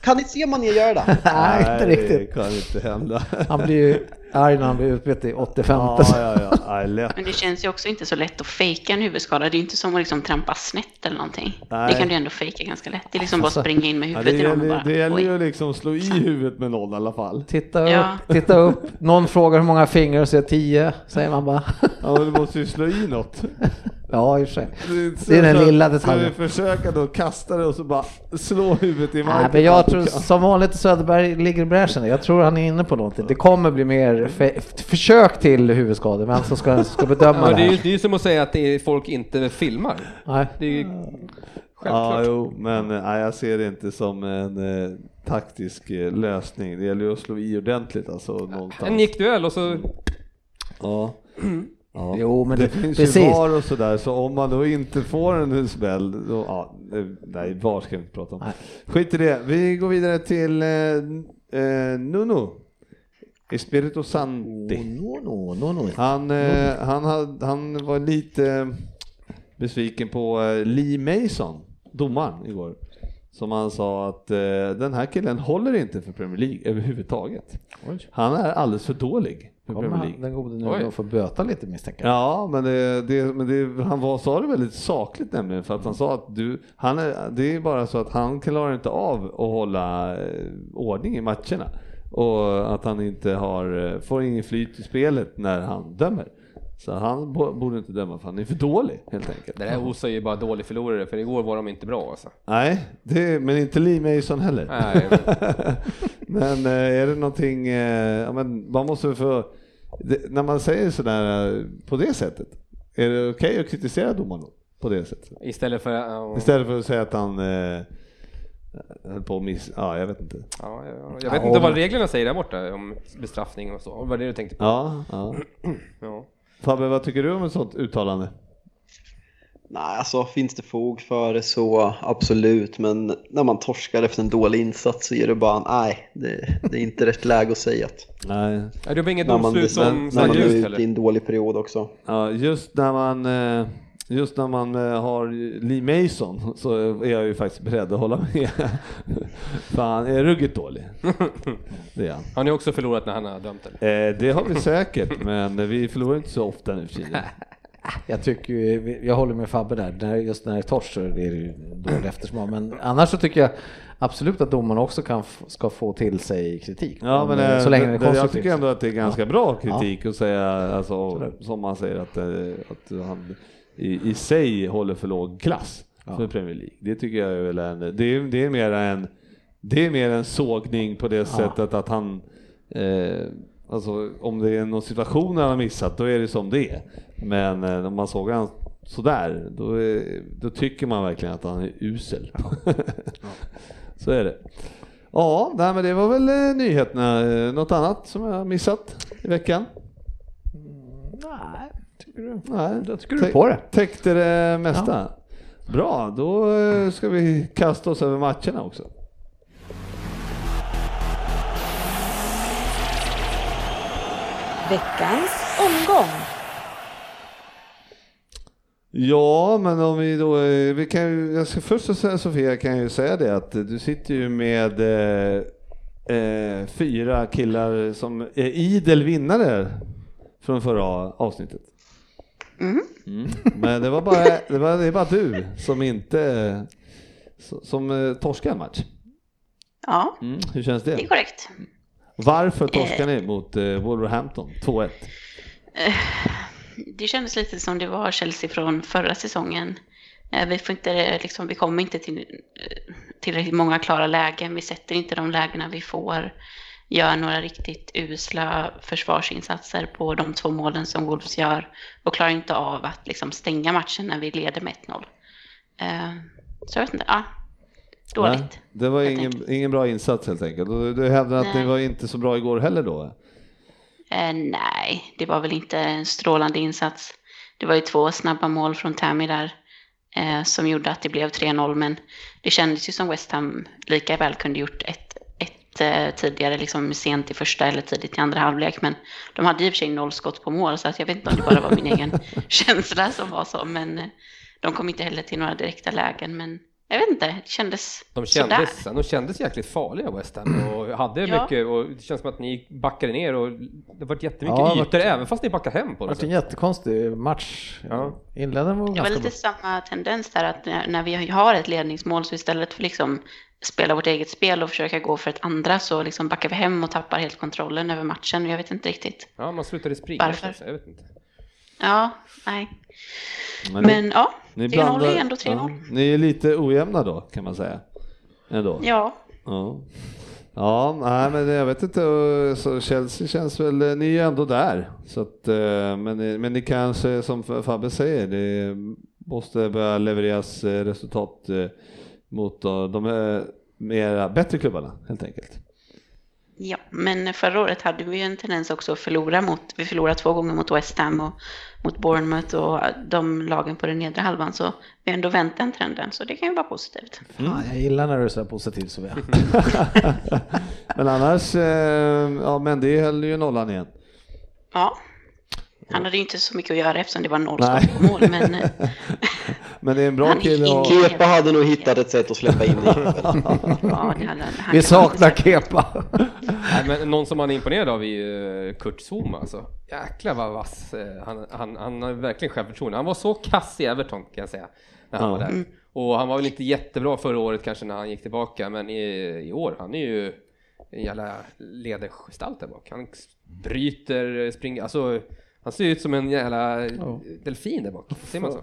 Kan ni se Mané göra det? (laughs) Nej, inte riktigt. det kan inte hända. Han blir ju arg när han blir utbytt i 85. Ja, ja, ja. Men det känns ju också inte så lätt att fejka en huvudskada. Det är ju inte som att liksom trampa snett eller någonting. Nej. Det kan du ändå fejka ganska lätt. Det är liksom bara Alltså, springa in med huvudet det i gäller, bara, det gäller ju att liksom slå i huvudet med någon i alla fall. Titta upp, titta upp. Någon frågar hur många fingrar och säger tio, säger man bara. Ja, men du måste ju slå i något. Ja, i och för sig. Så- Det är den lilla Ska detaljen. vi försöka då kasta det och så bara slå huvudet i marken? Nej, men jag tror som vanligt Söderberg ligger i bräschen. Jag tror han är inne på någonting. Det kommer bli mer försök till huvudskador, vem som ska, ska bedöma Ja, det det, är ju, här. det är ju som att säga att det är folk inte filmar. Nej. Det är ju Ja, självklart. jo, men eh, nej, jag ser det inte som en eh, taktisk eh, lösning. Det gäller ju att slå i ordentligt alltså någonstans. En nickduell och så... Ja. Ja. Jo, men det det- finns precis. ju VAR och sådär, så om man då inte får en smäll, då, ja, eh, nej, VAR ska vi inte prata om. Nej. Skit i det. Vi går vidare till eh, eh, Nuno. Espirito Santi. No, no, no, no. Han, eh, han, hade, han var lite eh, besviken på eh, Lee Mason, domaren igår. Som han sa att eh, den här killen håller inte för Premier League överhuvudtaget. Han är alldeles för dålig Kommer League. den gode nu Oj. att få böta lite misstänker jag. Ja, men, det, det, men det, han var, sa det väldigt sakligt nämligen för att han sa att du, han är, det är bara så att han klarar inte av att hålla eh, ordning i matcherna och att han inte har, eh, får ingen flyt i spelet när han dömer. Så han bo- borde inte döma för han är för dålig helt enkelt. Det där osar ju bara dålig förlorare, för igår var de inte bra alltså. Nej, det, men inte Lee Mason heller. Nej, (laughs) men eh, är det någonting, eh, ja, men man måste få, det, när man säger sådär eh, på det sättet, är det okej att kritisera domaren? På det sättet? istället för... Ja, Istället för att säga att han eh, höll på att miss... Ja, jag vet inte. ja, ja, jag vet inte vad reglerna säger där borta om bestraffning och så. Vad det du tänkte på? Ja, ja. Fabbe, vad tycker du om ett sånt uttalande? Nej, alltså finns det fog för det så absolut, men när man torskar efter en dålig insats så är det bara nej, det, det är inte rätt läge att säga att Nej, det var inget domslut när, som när man är ut ute i en dålig period också. ja, just när man eh, Just när man eh, har Lee Mason så är jag ju faktiskt beredd att hålla med. (laughs) För han är ruggigt dålig. (laughs) Det är han. Har ni också förlorat när han har dömt eller? Eh, det har vi säkert, (laughs) men vi förlorar inte så ofta nu för tiden. Jag tycker jag håller med Fabbe där, just när det är torsk så är det ju dålig eftersmak. Men annars så tycker jag absolut att domarna också kan, ska få till sig kritik. Ja, Om, men eh, så länge det, det är jag tycker ändå att det är ganska Ja. bra kritik att säga, alltså, som man säger, att, att han i, i sig håller för låg klass Ja. för Premier League. Det tycker jag är väl en, det är, det är mer en, det är mer en sågning på det sättet att han eh, Alltså om det är någon situation han har missat, då är det som det är. Men eh, om man såg han sådär, då, är, då tycker man verkligen att han är usel. (laughs) Så är det. Ja, nej, men det var väl eh, nyheterna. Eh, Något annat som jag har missat i veckan? Nej, tycker du? Nej, Jag tycker du på det. Täckte det mesta. Bra, då eh, ska vi kasta oss över matcherna också. Veckans omgång. Ja, men om vi då, eh, vi kan ju, jag ska först så säga Sofia kan jag ju säga det att du sitter ju med eh, eh, fyra killar som är idel vinnare från förra avsnittet. Mm. Mm. Men det var bara, det var, det är bara du som inte, som eh, torskade en match. Ja, Mm. Hur känns det är det? korrekt. Varför torskar ni mot eh, Wolverhampton 2-1? Det kändes lite som det var Chelsea från förra säsongen. Eh, Vi, får inte, liksom, vi kommer inte till eh, tillräckligt många klara lägen. Vi sätter inte de lägena vi får. Gör några riktigt usla försvarsinsatser på de två målen som Wolves gör. Och klarar inte av att liksom, stänga matchen när vi leder med 1-0. Eh, Så jag vet inte, ja. Dåligt. Nej, det var ingen, ingen bra insats helt enkelt. Du, du hävdar att ni var inte så bra igår heller då? Eh, nej, det var väl inte en strålande insats. Det var ju två snabba mål från Tammy där eh, som gjorde att det blev 3-0, men det kändes ju som West Ham lika väl kunde gjort lite tidigare, liksom sent i första eller tidigt i andra halvlek, men de hade i och för sig noll skott på mål, så att jag vet inte om det bara var min egen (laughs) känsla som var så, men eh, de kom inte heller till några direkta lägen, men jag vet inte, det kändes De sådär. kändes, de kändes jäkligt farliga West Ham och hade Ja. mycket och det känns som att ni backade ner och det var jättemycket Ja, det ytor var- även fast ni backade hem på Det något var en sätt. jättekonstig match. Ja. Inledningen var Det var ganska lite bra. samma tendens där att när, när vi har ett ledningsmål så istället för liksom spela vårt eget spel och försöka gå för ett andra så liksom backar vi hem och tappar helt kontrollen över matchen. Jag vet inte riktigt. Ja, man slutade springa. Varför? det. Jag vet inte. Ja, nej. Men, Men ja, ni 3-0 är ändå 3-0. ja, Ni är lite ojämna då kan man säga. Ändå. Ja, Ja, ja nej, men jag vet inte, så Chelsea känns väl, ni är ändå där. Så att, eh, men, ni- men ni kanske, som Fabbe säger, det måste börja levereras eh, resultat eh, mot de mera bättre klubbarna helt enkelt. Ja, men förra året hade vi ju en tendens också att förlora mot, vi förlorade två gånger mot West Ham och mot Bournemouth och de lagen på den nedre halvan så vi har ändå vänt den trenden så det kan ju vara positivt. Fan, jag gillar när du är så positiv Sofia. (laughs) Men annars, eh, ja men det höll ju nollan igen. Ja, han hade ju inte så mycket att göra eftersom det var noll mål men (laughs) eh, Men det är en bra kille och, Kepa hade nog hittat ett sätt att släppa in det. (laughs) ja, det hade han. han Vi saknar Kepa. Nej, men någon som man är imponerad av är ju eh, Kurt Zouma alltså. Jäklar vad vass. eh, Han, han, han har verkligen självförtroende. Han var så kass i Everton kan jag säga. När han Ja. var där. Och han var väl inte jättebra förra året kanske när han gick tillbaka. Men i, i år, han är ju en jävla ledargestalt där bak. Han bryter, springer, alltså han ser ut som en jävla delfin där bak. Ser man så?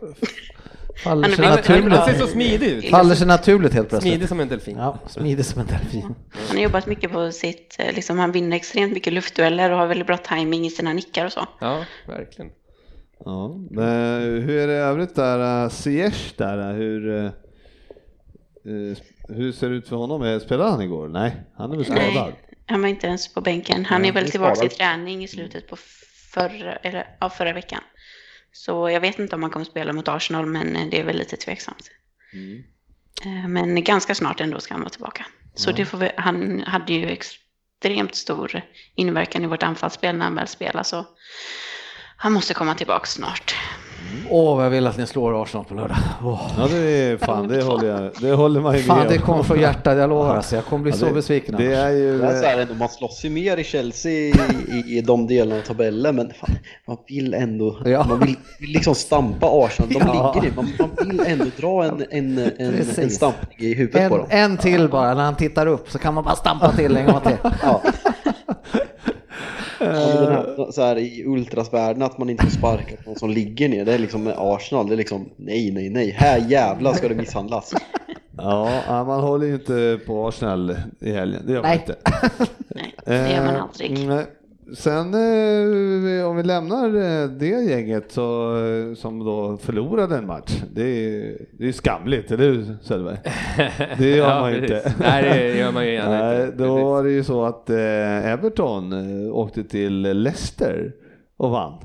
Faller sig är- Han, ser naturligt. så smidig ut. Faller sig naturligt helt plötsligt. Smidig som en delfin. Ja, smidig som en delfin. Han har jobbat mycket på sitt, eh, liksom han vinner extremt mycket luftdueller och har väldigt bra timing i sina nickar och så. Ja, verkligen. ja, men hur är det i övrigt där, Ziyech där, eh, hur, eh, eh, hur ser det ut för honom? Eh, Spelade han igår? Nej, han är väl skadad? Nej, han var inte ens på bänken. Han Nej, är väl tillbaka i träning i slutet på förra, eller, ja, förra veckan. Så jag vet inte om han kommer spela mot Arsenal, men eh, det är väl lite tveksamt. Mm. Eh, Men ganska snart ändå ska han vara tillbaka. Så det får vi, han hade ju extremt stor inverkan i vårt anfallsspel när han väl spelar, så han måste komma tillbaka snart. Åh, vad jag vill att ni slår Arsenal på lördag. Åh. Ja, det är fan, det håller, jag, det håller man ju Fan, med det om. kommer från hjärtat, jag lovar. Alltså. Jag kommer bli Ja, så det- besviken Det är ju... Det är så här man slåss ju mer i Chelsea i, i, i de delarna av tabellen, men fan, man vill ändå, Ja. man vill, vill liksom stampa Arsenal, de Ja. ligger i, man, man vill ändå dra en, en, en, en stampning i huvudet på En, dem. en till bara, när han tittar upp så kan man bara stampa till en gång till. Ja. Här, så här, I ultrasvärlden att man inte får sparka på någon som ligger ner, det är liksom med Arsenal, det är liksom nej, nej, nej, här jävlar ska det misshandlas. Ja, ja, man håller ju inte på Arsenal i helgen, det gör man Nej. inte. Nej, det gör man Eh, aldrig. nej. Sen eh, om vi lämnar eh, det gänget så, eh, som då förlorade en match. Det är, det är skamligt, eller hur Söderberg? Det gör (laughs) Ja, man ju inte. Nej, det gör man ju (laughs) gärna Nej, inte. då var det ju så att eh, Everton eh, åkte till Leicester och vann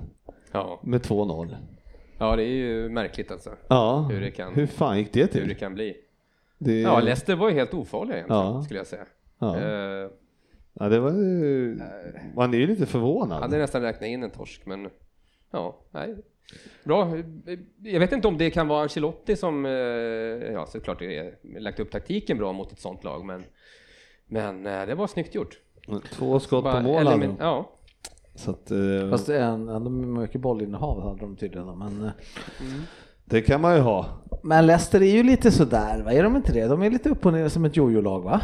Ja. med 2-0. ja, det är ju märkligt alltså. Ja, Hur det kan- hur fan gick det till? Hur det kan bli. Det, Ja, Leicester var ju helt ofarliga egentligen, Ja. skulle jag säga. ja. Eh, ja, det var ju, man är ju lite förvånad. hade nästan räknat in en torsk, men ja, nej. Bra. Jag vet inte om det kan vara Ancelotti som, eh, ja såklart det är lagt upp taktiken bra mot ett sånt lag, men, men eh, det var snyggt gjort. Två skott på mål elimin-. Ja, Så att, eh, Fast en, ändå mycket bollinnehav hade de tydligen. Men, eh, det kan man ju ha. men Leicester är ju lite sådär, va? Är de inte det? De är lite upp och ner som ett jojo-lag va?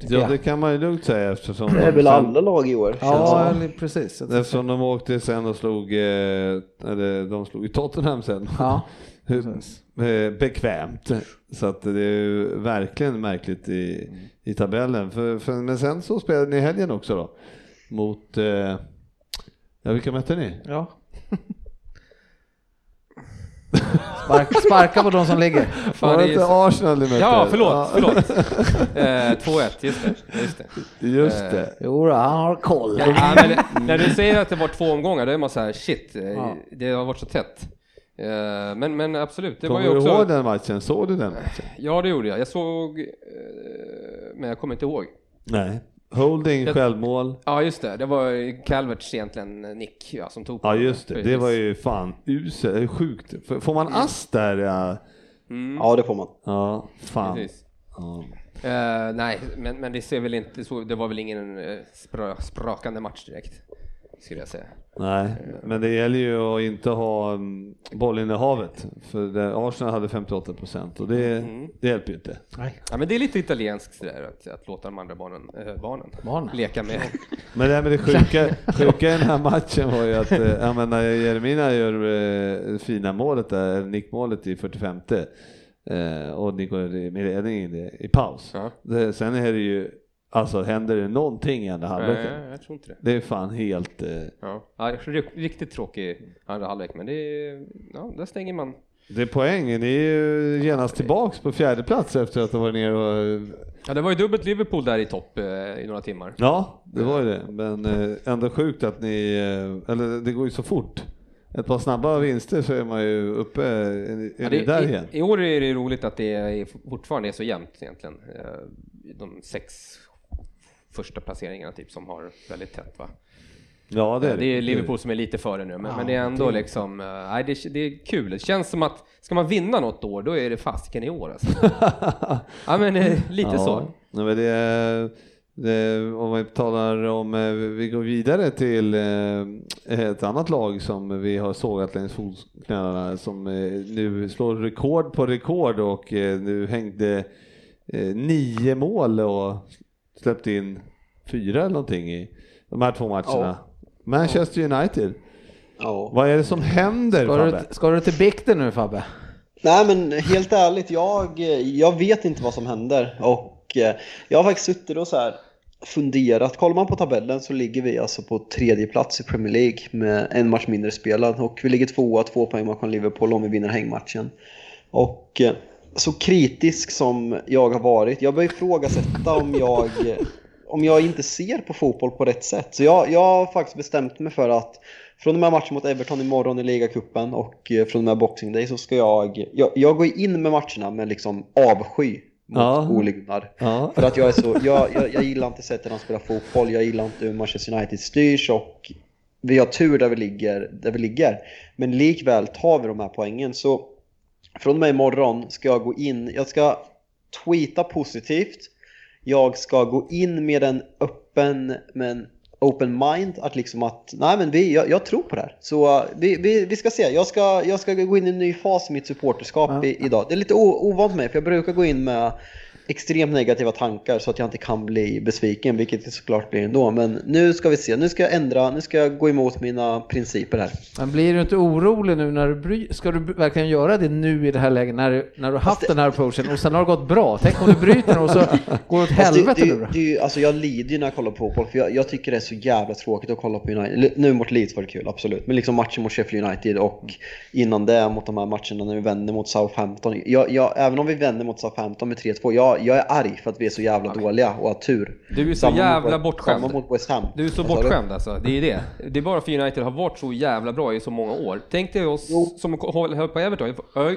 Ja, det kan man ju lugnt säga eftersom Det är väl alla lag i år. Ja, eller precis. Eftersom de åkte sen och slog, eh, eller de slog i Tottenham sen. Ja, (laughs) eh, Bekvämt. Så att det är ju verkligen märkligt i, i tabellen. För, för, men sen så spelade ni helgen också då. Mot, eh, ja vilka mötte ni? ja. Spark, sparka på de som ligger. Fan, Var det inte Arsenal ni mötte? ja förlåt, Ja, förlåt. (laughs) Eh, 2-1, just det. Just det. Just Eh, det. Jo, han har koll. Ja, men när du säger att det var två omgångar, då är man så här, shit, eh, Ja. det har varit så tätt. Eh, Men, men absolut, det var Kommer ju du också... ihåg den matchen? Såg du den matchen? Ja, det gjorde jag. Jag såg, eh, men jag kommer inte ihåg. Nej. Holding, Jag- självmål. Ja, just det. Det var Calverts egentligen nick ja, som tog på Ja just det, det Precis. var ju fan uselt, det sjukt. Får man ass där? Ja, Mm, Ja, det får man. ja fan. Ja. Eh, nej, men, men det ser väl inte så, det var väl ingen uh, spra, sprakande match direkt, skulle jag säga. Nej, men det gäller ju att inte ha mm, bollinnehavet. För Arsenal hade 58 procent och det, Mm. det hjälper ju inte. Ja, men det är lite italienskt sådär, att, att låta de andra barnen, äh, barnen, Barnen. leka med. (laughs) Men det, här med det sjuka, sjuka i den här matchen var ju att eh, jag menar, Jeremina gör eh, fina målet där, nickmålet i 45 eh, och ni går i- med ledning i, i paus. Ja. Det, sen är det ju, alltså händer det någonting i andra halvlek? Nej, jag tror inte det. Det är fan helt... Eh, Ja, ja ri- riktigt tråkig andra halvlek, men det är, ja, där stänger man. det är poängen, ni är ju genast tillbaks på fjärde plats efter att ha varit ner och... Ja, det var ju dubbelt Liverpool där i topp eh, i några timmar. Ja, det var ju det. Men eh, ändå sjukt att ni... Eh, eller det går ju så fort. Ett par snabba vinster så är man ju uppe, är, är Ja, det, där i, igen? I år är det roligt att det är, fortfarande är så jämnt egentligen. Eh, De sex första placeringarna typ som har väldigt tätt va. Ja, det är Det är Liverpool som är lite före nu, men, men det är ändå liksom, eh, nej det, det är kul. Det känns som att ska man vinna något år, då är det fasiken i år alltså. (laughs) Ja men eh, lite ja. så. Nej, men det, är- det, om vi talar om, eh, vi går vidare till eh, ett annat lag som vi har sågat längs fotknölarna som eh, nu slår rekord på rekord och eh, nu hängde eh, nio mål och släppte in fyra eller någonting i de här två matcherna. Manchester United. Ja. Vad är det som händer Ska Fabbe? du, ska du till bikten nu Fabbe? Nej men helt ärligt, jag, jag vet inte vad som händer och eh, jag har faktiskt suttit och så här funderat. Kollar man på tabellen så ligger vi alltså på tredje plats i Premier League med en match mindre spelad och vi ligger tvåa, två poäng bakom Liverpool om vi vinner hängmatchen. Och eh, så kritisk som jag har varit, jag börjar ifrågasätta om jag, om jag inte ser på fotboll på rätt sätt. Så jag, jag har faktiskt bestämt mig för att från och med matchen mot Everton imorgon i ligacupen och eh, från och med Boxing Day så ska jag, jag, jag går in med matcherna med liksom avsky mot Ja. Ole Gunnar. Ja. För att jag är så, jag, jag, jag gillar inte sättet han spelar fotboll, jag gillar inte hur Manchester United styrs och vi har tur där vi ligger, där vi ligger. Men likväl tar vi de här poängen så från och med imorgon ska jag gå in, jag ska tweeta positivt, jag ska gå in med en öppen, men open mind, att liksom att, nej men vi, jag, jag tror på det här. Så uh, vi, vi, vi ska se, jag ska, jag ska gå in i en ny fas i mitt supporterskap Ja. i, idag. Det är lite o, ovant mig, för jag brukar gå in med extremt negativa tankar så att jag inte kan bli besviken, vilket det såklart blir ändå. Men nu ska vi se, nu ska jag ändra, nu ska jag gå emot mina principer här. Men blir du inte orolig nu när du bry, ska du verkligen göra det nu i det här läget när, du- när du har haft det- den här approachen och sen har det gått bra? Tänk om du bryter den och så går det åt helvete det, nu då? alltså jag lider ju när jag kollar på fotboll, för jag, jag tycker det är så jävla tråkigt att kolla på United. Nu mot Leeds var det kul, absolut. Men liksom matchen mot Sheffield United och innan det mot de här matcherna när vi vände mot Southampton. Jag, jag, även om vi vänder mot Southampton med 3-2, jag, jag är arg för att vi är så jävla dåliga och har tur. Du är så Samma mot- jävla bortskämd. Samma mot West Ham. Du är så bortskämd alltså, det är det. Det är bara för United har varit så jävla bra i så många år. Tänk dig oss Jo. som höll på Everton,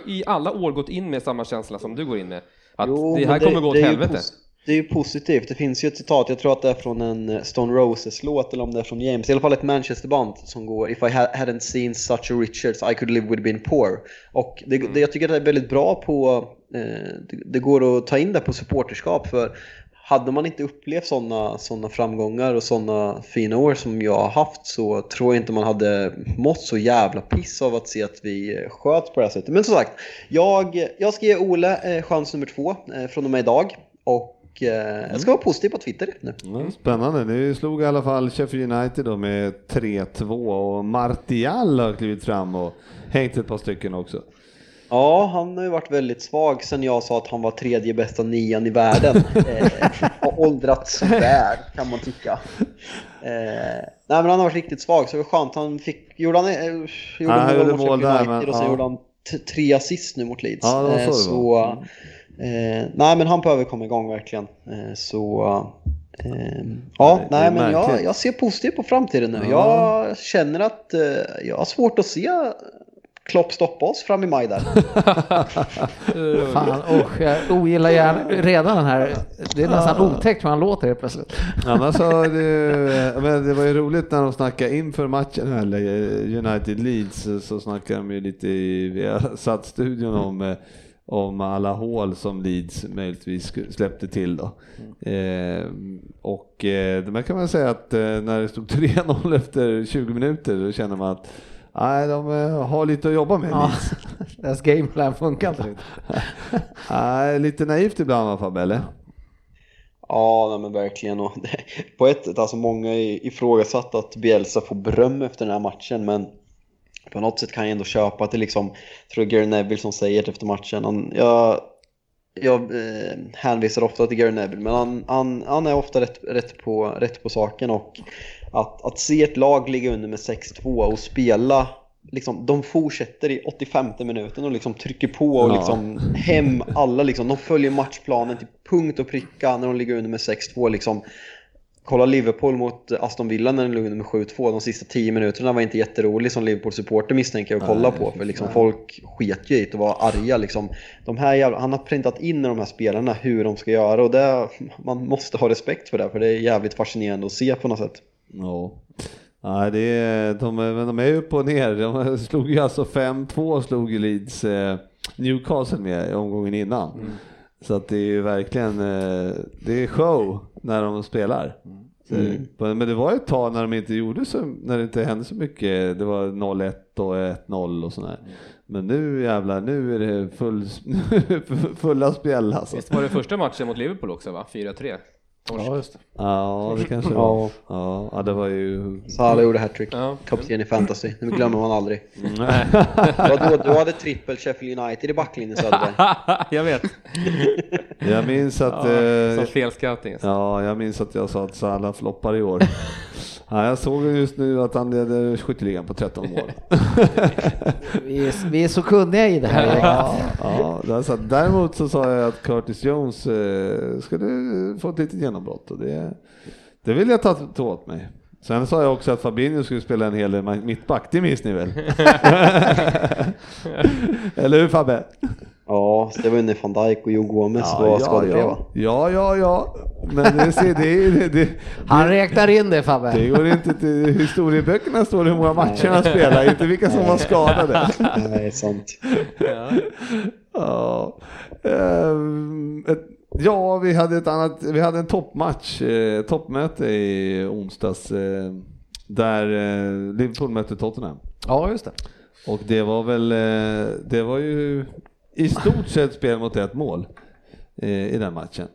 i alla år gått in med samma känsla som du går in med. Att Jo, det här kommer gå åt det helvete. Det är ju positivt. Det finns ju ett citat, jag tror att det är från en eh, Stone Roses-låt eller om det är från James. I alla fall ett Manchester-band som går If I ha- hadn't seen such a Richards I could live with being poor. Och det, det, jag tycker det är väldigt bra på, det, det går att ta in det på supporterskap för hade man inte upplevt sådana såna framgångar och sådana fina år som jag har haft så tror jag inte man hade mått så jävla piss av att se att vi eh, sköt på det här sättet. Men som sagt, jag, jag ska ge Ole eh, chans nummer två eh, från och med idag. Och eh, jag ska vara positiv på Twitter nu. Ja, spännande. Ni slog i alla fall Sheffield United då med 3-2 och Martial har klivit fram och hängt ett par stycken också. Ja, han har ju varit väldigt svag sen jag sa att han var tredje bästa nian i världen. (laughs) Eh, har åldrats väl kan man tycka. Eh, nej men han har varit riktigt svag så det var skönt. Han fick, gjorde han, eh, gjorde Ja, han gjorde mål där, United men, och sen ja. gjorde han tre assist nu mot Leeds. Ja, det var så Eh, det så var. eh, nej men han behöver komma igång verkligen. Eh, så eh, ja, är nej men jag, jag ser positivt på framtiden nu. Ja. Jag känner att eh, jag har svårt att se Klopp stoppa oss fram i maj där. (laughs) Fan, usch, jag ogillar gärna, redan den här, det är nästan otäckt hur han låter helt plötsligt. Annars så (laughs) det, men det var ju roligt när de snackade inför matchen, eller United Leeds, så snackade de ju lite i, vi har satt studion om, eh, om alla hål som Leeds möjligtvis släppte till då. Eh, och eh, man kan man säga att eh, när det stod 3-0 (laughs) efter 20 minuter, då känner man att Nej, de eh, har lite att jobba med. Ja, (laughs) deras gameplan funkar inte riktigt. (laughs) Nej, lite naivt ibland va Fabbe, eller? Ja, nej, men verkligen. Och det, på ett sätt, alltså många är ifrågasatt att Bielsa får beröm efter den här matchen, men på något sätt kan jag ändå köpa att det liksom, jag tror Gary Neville som säger efter matchen, han, jag, jag eh, hänvisar ofta till Gary Neville, men han, han, han är ofta rätt, rätt, på, rätt på saken och att, att se ett lag ligga under med 6-2 och spela Liksom, de fortsätter i 85 minuten och liksom trycker på och Ja. liksom hem alla. Liksom. De följer matchplanen till punkt och pricka när de ligger under med 6-2. Liksom. Kolla Liverpool mot Aston Villa när de låg under med 7-2. De sista 10 minuterna var inte jätterolig som Liverpool-supporter misstänker jag att kolla Nej, på. För liksom folk sket ju i det och var arga. Liksom. De här jävla, han har printat in i de här spelarna hur de ska göra och det, man måste ha respekt för det. För det är jävligt fascinerande att se på något sätt. Ja. Nej, det är, de, de är ju upp och ner. De slog ju alltså 5-2 slog ju Leeds eh, Newcastle med omgången innan. Så att det är ju verkligen, eh, det är show när de spelar. Så, Men det var ett tag när de inte gjorde så, när det inte hände så mycket. Det var 0-1 och 1-0 och sådär. Men nu jävlar, nu är det full, (laughs) fulla spjäll alltså. Visst var det första matchen mot Liverpool också va? 4-3? Ja, just det. Ja, det kanske var. Ja, ja, det var ju... Salah gjorde hattrick. Ja. Kapten i fantasy. Det glömmer man aldrig. Nej. Vadå, du hade trippel Sheffield United i backlinjen Söderberg. (laughs) jag vet. Jag minns att... Ja, eh, som felscouting. alltså. Ja, jag minns att jag sa att Salah floppar i år. (laughs) ja, jag såg just nu att han leder skytteligan på 13 mål. (laughs) Vi är, vi är så kunniga i det här ja, ja, det är så att- däremot så sa jag att Curtis Jones eh, skulle få ett litet genombrott och det, det vill jag ta, ta åt mig. Sen sa jag också att Fabinho skulle spela en hel del mittback, det minns ni väl? (laughs) (laughs) Eller hur Fabbe? Ja, det var ju när van Dijk och Joe Gomez var skadefria va? ja, ja, ja, men det, ser- det, det, det, Han räknar in det Fabbe. Det går inte till historieböckerna står det hur många matcher han spelade, inte vilka som var skadade. Nej, sant. Ja, Ehm, ja vi hade ett annat, vi hade en toppmatch, eh, toppmöte i onsdags eh, där eh, Liverpool mötte Tottenham. Ja, just det. Och det var väl, det var ju i stort sett spel mot ett mål. eh, i den matchen.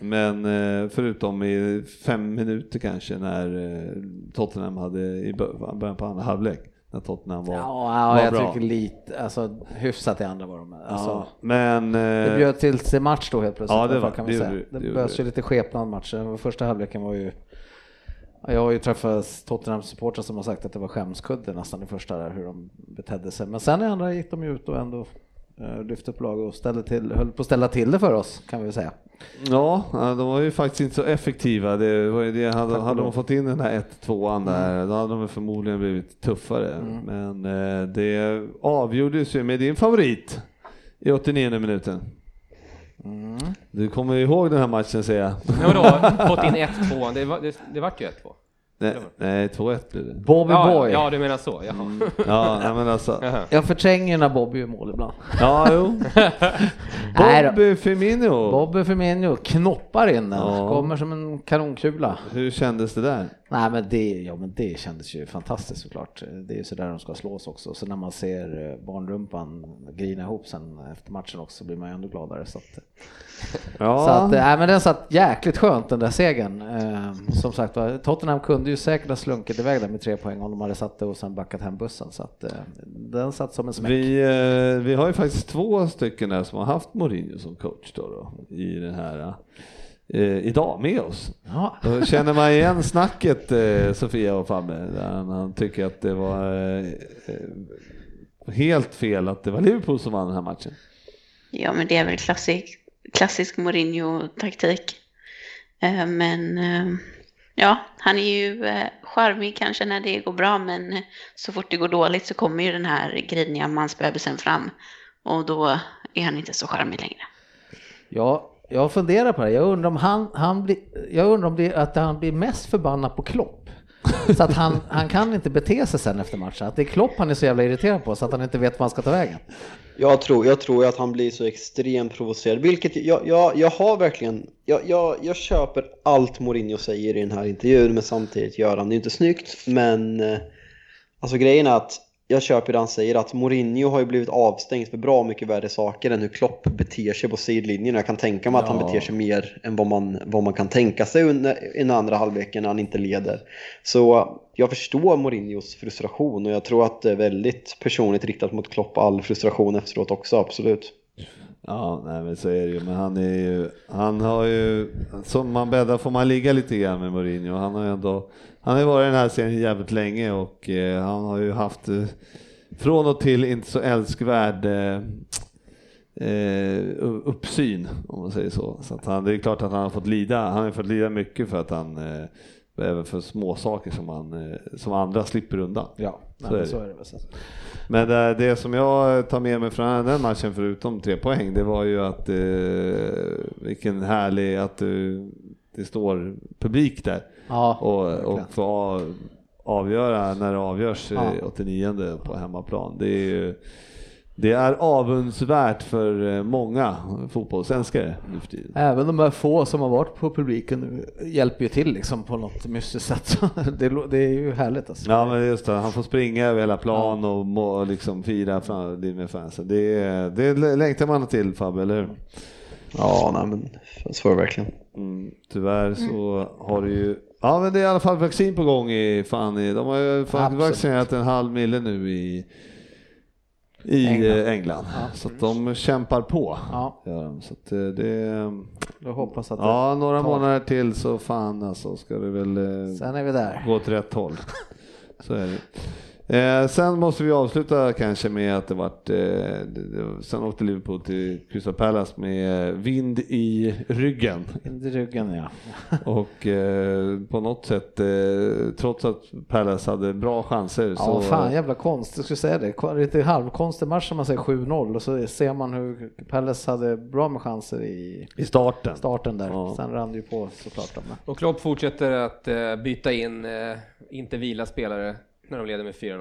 Men eh, förutom i fem minuter kanske när eh, Tottenham hade i bör- början på andra halvlek. När Tottenham var, Ja, var ja jag bra. tycker lite, alltså hyfsat i andra var de. Alltså, ja, men Det bjöd till till match då helt plötsligt. Ja, det var- kan man det säga. gjorde det, Det, behövs ju lite skepnad matchen. Första halvleken var ju Ja, Jag har ju träffat Tottenhams supportrar som har sagt att det var skämskudde nästan i första där hur de betedde sig. Men sen i andra gick de ju ut och ändå lyfte upp laget och ställde till, höll på att ställa till det för oss kan vi väl säga. Ja, ja, de var ju faktiskt inte så effektiva. Det var ju det, hade, hade de fått in den här 1-2an där, då hade de förmodligen blivit tuffare. Men eh, det avgjordes ju med din favorit i 89 minuten. Du kommer ju ihåg den här matchen säger jag. Men vadå, fått in 1-2, det, var, det, det vart ju 1-2. Nej, nej 2-1 blev det. Bobby Ja, Boy. ja, du menar så, jaha. (laughs) Ja, nej, men alltså. Jag förtränger när Bobby gör mål ibland. Ja, jo. (laughs) Bobby Firmino. Bobby Firmino knoppar in den, Ja. kommer som en kanonkula. Hur kändes det där? Nej men det, ja, men det kändes ju fantastiskt såklart. Det är ju sådär de ska slås också. Så när man ser eh, barnrumpan grina ihop sen efter matchen också blir man ju ändå gladare. Så att, (laughs) Ja, så att, nej, men den satt jäkligt skönt den där segern. Eh, som sagt Tottenham kunde ju säkert ha slunkit iväg där med tre poäng om de hade satt det och sen backat hem bussen. Så att eh, den satt som en smäck. vi, eh, vi har ju faktiskt två stycken där som har haft Mourinho som coach då, då i den här eh, idag med oss. Ja. Då känner man igen snacket eh, Sofia och Fabbe, där han, han tycker att det var eh, helt fel att det var Liverpool som vann den här matchen. Ja, men det är väl klassisk, klassisk Mourinho-taktik. Eh, Men eh, ja, han är ju eh, charmig kanske när det går bra, men så fort det går dåligt så kommer ju den här griniga mansbebisen fram. Och då är han inte så charmig längre. Ja, jag funderar på det. Jag undrar om han, han blir, jag undrar om det att han blir mest förbannad på Klopp. (laughs) Så att han, han kan inte bete sig sen efter matchen. Att det är Klopp han är så jävla irriterad på så att han inte vet vad han ska ta vägen. Jag tror, jag tror att han blir så extremt provocerad, vilket jag, jag, jag har verkligen, jag, jag, jag köper allt Mourinho säger i den här intervjun, men samtidigt gör han det inte snyggt. Men eh, alltså grejen är att jag köper det han säger, att Mourinho har ju blivit avstängd för bra mycket värre saker än hur Klopp beter sig på sidlinjen. Jag kan tänka mig att han beter sig mer än vad man, vad man kan tänka sig under, i den andra halvleken när han inte leder. Så jag förstår Mourinhos frustration och jag tror att det är väldigt personligt riktat mot Klopp all frustration efteråt också, absolut. Ja, nej men så är det ju, men han är ju, han har ju, som man bäddar får man ligga lite grann med Mourinho. Han har ju ändå, han har ju varit i den här serien jävligt länge och eh, han har ju haft eh, från och till inte så älskvärd eh, eh, uppsyn om man säger så. Så han, det är klart att han har fått lida, han har fått lida mycket för att han eh, även för små saker som, han, eh, som andra slipper undan. Ja, Så är men det. så är det. Så. Men det, det som jag tar med mig från den matchen förutom tre poäng, det var ju att eh, vilken härlig att du, det står publik där Ja, och, och av, avgöra när det avgörs Ja. ja. 89 på hemmaplan. Det är ju det är avundsvärt för eh, många fotbollsälskare nu för tiden. Även de här få som har varit på publiken hjälper ju till liksom på något mystiskt sätt. (laughs) det, är ju härligt alltså. Ja men just det, han får springa över hela plan och må, liksom fira med fansen. Det, är- det längtar man till Fabbe, eller hur? Ja, nej men så var det verkligen. Mm, tyvärr så har det ju, ja men det är i alla fall vaccin på gång i, fan i, de har ju Absolut. vaccinerat en halv mille nu i, i England. England. England. Så att de kämpar på. Ja, de. Så att eh, det, jag hoppas att det... ja några tar. månader till så fan alltså ska det väl eh, Sen är vi där. gå åt rätt håll. (laughs) Så är det. Eh, sen måste vi avsluta kanske med att det vart, eh, sen åkte Liverpool till Crystal Palace med vind i ryggen. In i ryggen ja. (laughs) Och eh, på något sätt, eh, trots att Palace hade bra chanser Ja, så... fan jävla konst, jag skulle säga det. Lite halvkonstig match om man säger 7-0 och så ser man hur Palace hade bra med chanser i I starten. starten där. Ja. Sen rann det ju på såklart. Och Klopp fortsätter att eh, byta in, eh, inte vila spelare när de leder med 4-0.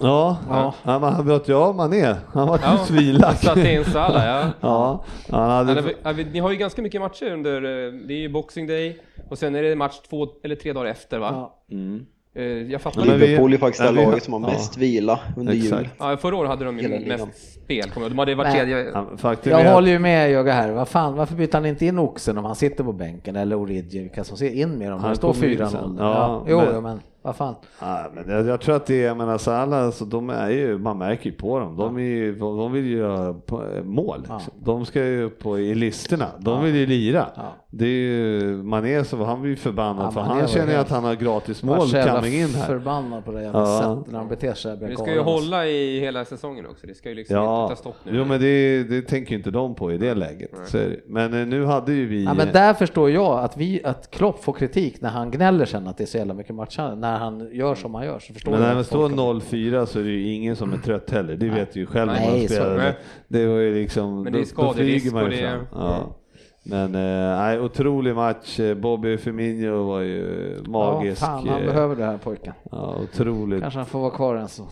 Ja, Ja. ja. men han vet jag Mané. Han var Ja, ju svilad. Satte in Salah, ja. (laughs) Ja, han hade... Ja, vi- Ni har ju ganska mycket matcher under, eh, det är ju Boxing Day och sen är det match två eller tre dagar efter va? Ja. Mm. Eh, Jag fattar Ja, men inte. vi- Liverpool är faktiskt ja, det vi- laget som har ja. mest vila under jul. Exakt. Ja, förra året hade de ju ligan. mest spel. De hade varit tredje... Ja, Jag är håller ju med Jögga här. Vad fan, varför byter han inte in Oxen om han sitter på bänken eller Origi? Vilka som ser in med dem? Han står kommer ju 4-0. sen. Ja, Ja, jo, men vad fan. Ja, men jag, jag tror att det är, jag menar Salah, alltså, de är ju, man märker ju på dem, de, är ju, de vill ju göra eh, mål. Liksom. De ska ju upp på, i listorna, de vill ju lira. Ja. Det är ju, Mané så han blir ju förbannad Ja, för han känner ju att han har gratis mål coming in här. förbannad på det jävla Ja. sättet när han beter sig. Men det ska ju hålla i hela säsongen också. Det ska ju liksom Ja, inte ta stopp nu. jo men det, det tänker ju inte de på i det läget. Är. Men eh, nu hade ju vi... Ja, men där förstår jag att, vi, att Klopp får kritik när han gnäller sen att det är så jävla mycket matcher, när han gör som han gör så förstår Men jag när det står folk- 0-4 så är det ju ingen som är trött heller, det vet du ju själv när man spelar. Det var ju liksom, Men det är skaderisk och det. Ja. Men eh, nej, otrolig match, Eh, Bobby Firmino var ju magisk. Ja, fan, han eh, behöver det här pojken. Ja, otroligt. Kanske han får vara kvar en stund.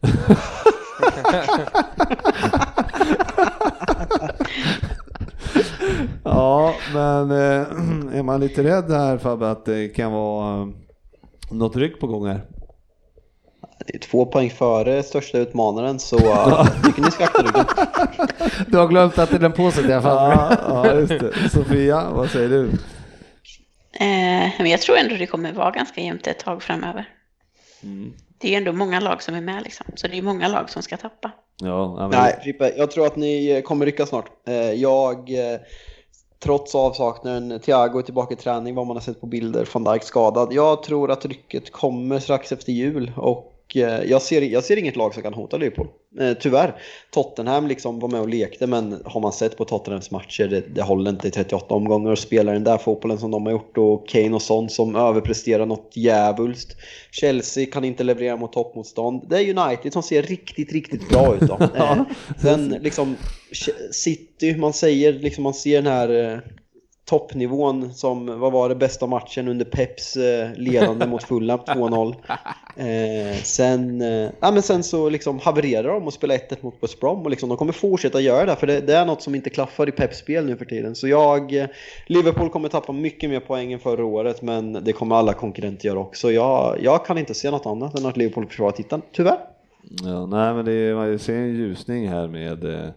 (laughs) Ja, men eh, (clears throat) är man lite rädd här Fabbe att det kan vara eh, något ryck på gång här? Det är två poäng före största utmanaren så jag tycker ni ska akta ryggen. Du har glömt att det är den positiva fallet. Ja, ja, just det. Sofia, vad säger du? Eh, men jag tror ändå det kommer vara ganska jämnt ett tag framöver. Det är ju ändå många lag som är med liksom, så det är många lag som ska tappa. Ja, men, Nej, Frippe, jag tror att ni kommer rycka snart. Eh, Jag, eh, trots avsaknaden, Thiago är tillbaka i träning, vad man har sett på bilder, van Dijk skadad. Jag tror att rycket kommer strax efter jul och jag ser, jag ser inget lag som kan hota Liverpool. Eh, Tyvärr. Tottenham liksom var med och lekte men har man sett på Tottenhams matcher, det, det håller inte i 38 omgångar och spelar den där fotbollen som de har gjort och Kane och Son som överpresterar något djävulskt. Chelsea kan inte leverera mot toppmotstånd. Det är United som ser riktigt, riktigt bra ut. Då. (laughs) Eh, Sen liksom City, man säger liksom, man ser den här eh, toppnivån som, vad var det, bästa matchen under Peps eh, ledande mot Fulham (laughs) 2-0. Eh, sen, eh, ja, men sen så liksom havererar de och spelar 1-1 mot West Brom och liksom, de kommer fortsätta göra det för det, det är något som inte klaffar i Peps spel nu för tiden. Så jag, eh, Liverpool kommer tappa mycket mer poäng än förra året men det kommer alla konkurrenter göra också. Jag, jag kan inte se något annat än att Liverpool försvarar titeln, tyvärr. Ja, nej, men det är, man ser en ljusning här med eh,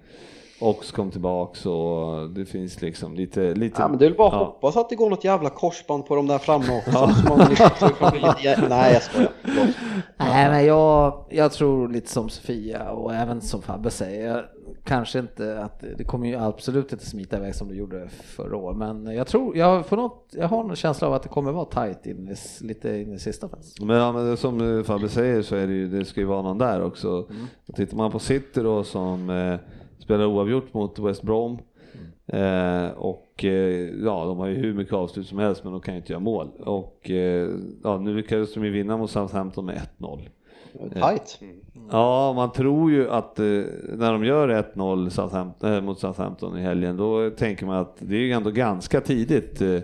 Ox kom tillbaks och det finns liksom lite... lite Ja, men det är väl bara att ja. hoppas att det går något jävla korsband på de där framme också. Så man liksom, (laughs) nej jag skojar. Nej, men jag, jag tror lite som Sofia och även som Fabbe säger, kanske inte att det kommer ju absolut inte smita iväg som det gjorde förra året, men jag tror, jag, får något, jag har en känsla av att det kommer vara tajt in i, lite in i sista fönstret. Men, ja, men det som Fabbe säger så är det ju, det ska ju vara någon där också. Och tittar man på City då som eh, spelar oavgjort mot West Brom eh, och eh, ja, de har ju hur mycket avslut som helst men de kan ju inte göra mål. Och eh, ja, nu lyckades de ju vinna mot Southampton med 1-0. Tajt. Ja, man tror ju att eh, när de gör 1-0 Southampton, eh, mot Southampton i helgen, då tänker man att det är ju ändå ganska tidigt eh,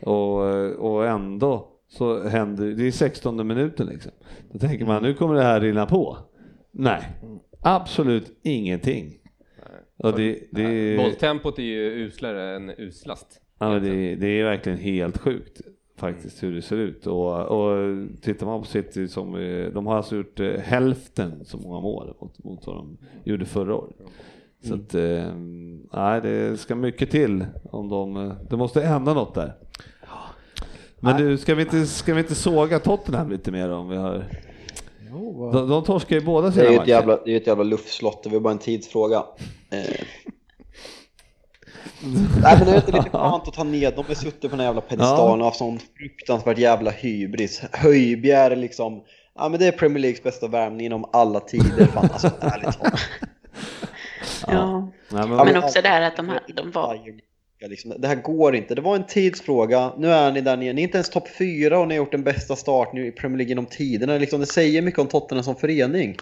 och, och ändå så händer det är 16 minuten liksom. Då tänker man nu kommer det här rinna på. Nej, absolut ingenting. Och det, det, Bolltempot är ju uslare än uslast. Ja, det, det är verkligen helt sjukt faktiskt hur det ser ut. Och, och tittar man på City som, eh, de har alltså gjort eh, hälften så många mål mot, mot vad de gjorde förra året. Så att, eh, nej, det ska mycket till om de, eh, det måste hända något där. Men du, ska vi inte, ska vi inte såga Tottenham lite mer om vi har... De, de torskar ju båda Det sina är ju ett matcher. jävla, det är ett jävla luftslott, det var bara en tidsfråga. Eh. Nej men det är lite skönt att ta ned, de har suttit på den jävla pedestalen och haft sån fruktansvärt jävla hybris. Höjbjerg är liksom, ja men det är Premier Leagues bästa värmning inom alla tider. Fan alltså ärligt talat. Ja. Men, Men också det här att de, här, de var... Liksom, det här går inte, det var en tidsfråga. Nu är ni där nere, ni är inte ens topp fyra och ni har gjort den bästa starten i Premier League genom tiderna. Liksom, det säger mycket om Tottenham som förening.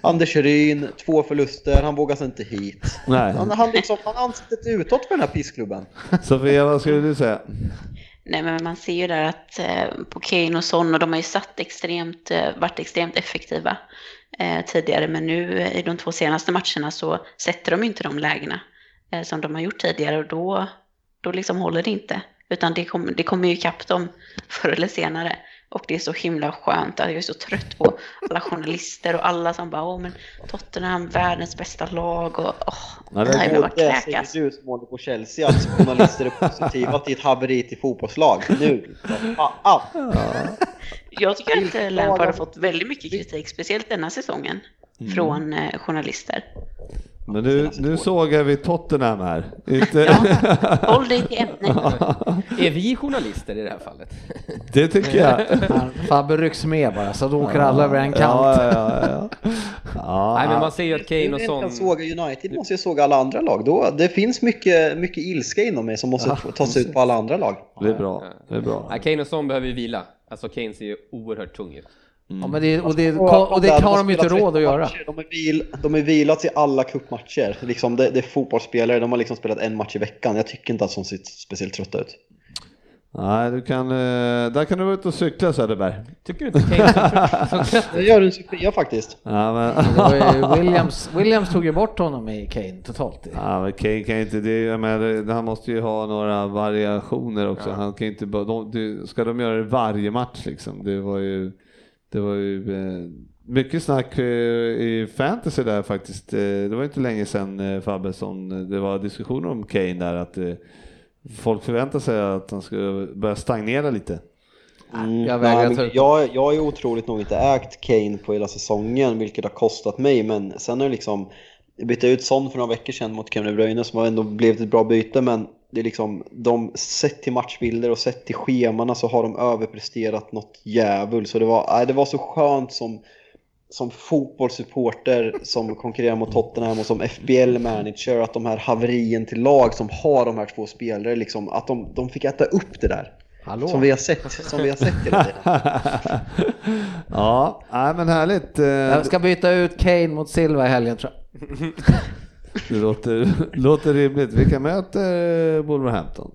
Anders Ryn, två förluster, han vågar sig inte hit. nej. Han, han, liksom, han har ansiktet utåt för den här pissklubben. Sofia, vad skulle du säga? Nej, men man ser ju där att eh, på Kane och Son och de har ju satt extremt, eh, varit extremt effektiva eh, tidigare, men nu i de två senaste matcherna så sätter de inte de lägena som de har gjort tidigare och då, då liksom håller det inte. Utan det, kom, det kommer ju ikapp dem (laughs) förr eller senare. Och det är så himla skönt att jag är så trött på alla journalister och alla som bara åh men Tottenham världens bästa lag och åh, Ja, det- nej, jag bara Det kräkas. du som håller på Chelsea, alltså journalister är positiva till ett haveri till fotbollslag. Nu! Ah, (laughs) ah. Jag tycker att eh, Lampard har fått väldigt mycket kritik, speciellt denna säsongen, från eh, journalister. Men nu, nu sågar vi Tottenham här. Inte... (laughs) Håll dig till ämnet. Är vi journalister i det här fallet? Det tycker jag. (laughs) Fabbe rycks med bara, så då åker alla över en kant. Ja, ja, ja, ja. ja. Nej men man ser ju att Kane och sån... såga United måste jag såga alla andra lag. Då, det finns mycket, mycket ilska inom mig som måste tas ut på alla andra lag. Det är bra. Det är bra. Kane och Son behöver ju vila. Alltså Kane ser ju oerhört tung ut. Ja, men det, och, det, och det har de ju inte råd att göra. De är, vil, de är vilats i alla cupmatcher. Liksom det, det är fotbollsspelare, de har liksom spelat en match i veckan. Jag tycker inte att de ser speciellt trötta ut. Nej, du kan, eh, där kan du vara ute och cykla Söderberg. Tycker du inte Kane (laughs) Det gör en Sofia faktiskt. Ja, men, (laughs) Williams, Williams tog ju bort honom i Kane totalt. ja, men Kane kan inte, det, jag menar, han måste ju ha några variationer också. Han kan inte de, ska de göra det varje match liksom? Det var ju, det var ju eh, mycket snack eh, i fantasy där faktiskt. Eh, det var inte länge sedan Fabbe som det var diskussioner om Kane där att folk förväntar sig att han ska börja stagnera lite. Mm, jag vägrar nej, men jag, jag har ju otroligt nog inte ägt Kane på hela säsongen, vilket har kostat mig. Men sen är det liksom, jag bytte ut Son för några veckor sedan mot Kevin De Bruyne som har ändå blivit ett bra byte. Men det är liksom, de, sett till matchbilder och sett till schemana så har de överpresterat något djävul. Så det var, nej, det var så skönt som, som fotbollssupporter som konkurrerar mot Tottenham och som FBL-manager att de här haverien till lag som har de här två spelare, liksom, att de, de fick äta upp det där. Hallå? Som vi har sett, som vi har sett hela (laughs) tiden. ja, nej, men härligt. Jag ska byta ut Kane mot Silva i helgen tror jag. (laughs) Det låter, (laughs) låter rimligt. Vilka möter Wolverhampton?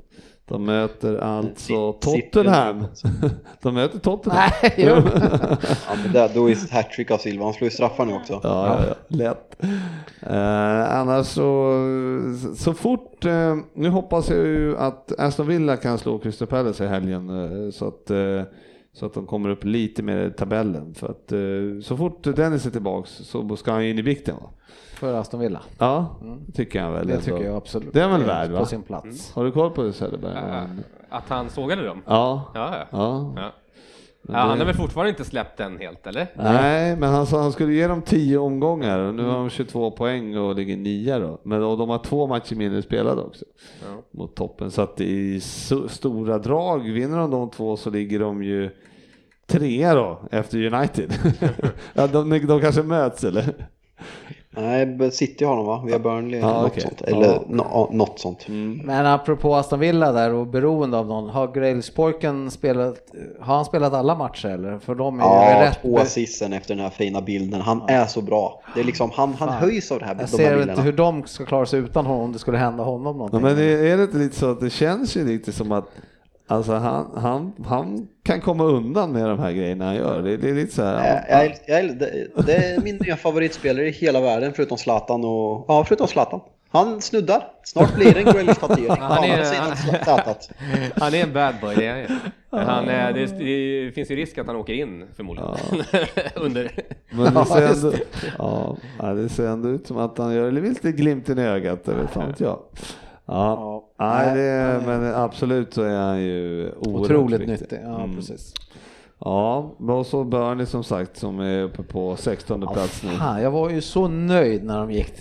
De möter alltså. Tottenham. (laughs) De möter Tottenham. Nej, (laughs) jo. Ja, men där, då är det hattrick av Silva, han slår ju straffar nu också. Ja, ja, ja, lätt. Eh, annars så, så fort, eh, nu hoppas jag ju att Aston Villa kan slå Crystal Palace i helgen eh, så att, eh, så att de kommer upp lite mer i tabellen. För att eh, så fort Dennis är tillbaks så ska han in i vikten va? För Aston Villa. Ja, tycker han väl. Det ändå. tycker jag absolut. Det är väl är värd va? På sin plats. Har du koll på det Söderberg? äh, att han sågade dem? Ja. Ja, ja. ja. ja. Han har väl fortfarande inte släppt den helt, eller? Nej, men han sa han skulle ge dem 10 omgångar och nu har de 22 poäng och ligger nia då. Men och de har två matcher mindre spelade också Ja. mot toppen. Så att i stora drag, vinner de de två så ligger de ju trea då efter United. (laughs) ja, de, de kanske möts eller? Nej, City har de va? Via Burnley Ja, eller något okej. sånt. Eller Ja. nå- något sånt. Men apropå Aston Villa där och beroende av någon, har Grails-pojken spelat, har han spelat alla matcher eller? För de är Ja, rätt... två assisten efter den här fina bilden. Han är så bra. Det är liksom, han, han höjs av det här, Jag de här ser bilderna. inte hur de ska klara sig utan honom om det skulle hända honom någonting. Ja, men är det inte lite så att det känns ju lite som att Alltså han, han, han kan komma undan med de här grejerna han gör. Det, det är lite så här, Jag, ja, jag, jag, det, det är min nya favoritspelare i hela världen förutom Zlatan och... Ja, förutom Zlatan. Han snuddar. Snart blir det en Grealish-tatuering (laughs) Han Zlatat. Han är en bad boy, det är han. Han är, det, det finns ju risk att han åker in förmodligen. (laughs) Under... Men det (laughs) Ja, ser, ändå, ja, ja, det ser ändå ut som att han gör det lite glimten i ögat, vet fan jag. Ja, nej, det, men absolut så är han ju oerhört Otroligt viktig. nyttig, ja Mm. precis. Ja, och så Burnley som sagt som är uppe på 16 plats nu. Fan, jag var ju så nöjd när de gick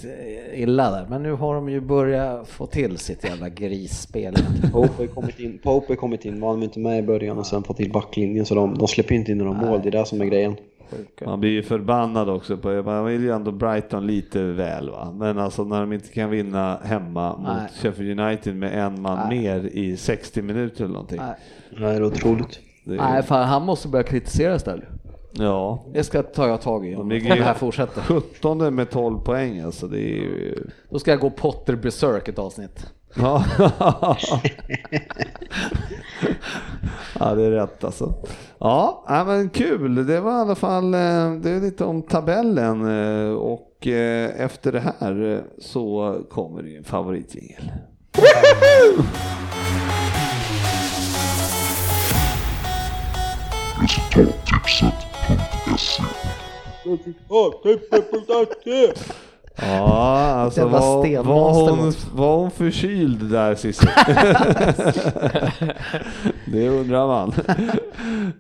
illa där, men nu har de ju börjat få till sitt jävla grisspel. (laughs) Pope har kommit in, Pope har kommit in, var inte med i början och sen fått till backlinjen så de, de släpper inte in några mål, det är det som är grejen. Man blir ju förbannad också på, man vill ju ändå Brighton lite väl va. Men alltså när de inte kan vinna hemma mot Nej. Sheffield United med en man Nej. mer i 60 minuter eller någonting. Nej. Det är otroligt. Det är, Nej, fan, han måste börja kritisera istället. Ja, Det ska ta jag tag i om De det här fortsätter. 17 med 12 poäng alltså. Det är ju... Då ska jag gå Potter Berserk ett avsnitt. Ja. (laughs) ja, det är rätt alltså. Ja, men kul. Det var i alla fall eh, det är lite om tabellen eh, och eh, efter det här så kommer det ju en favoritjingel. Ja, (laughs) alltså var, stenmonster var, hon, var hon förkyld där Cissi? (laughs) det undrar man. (laughs)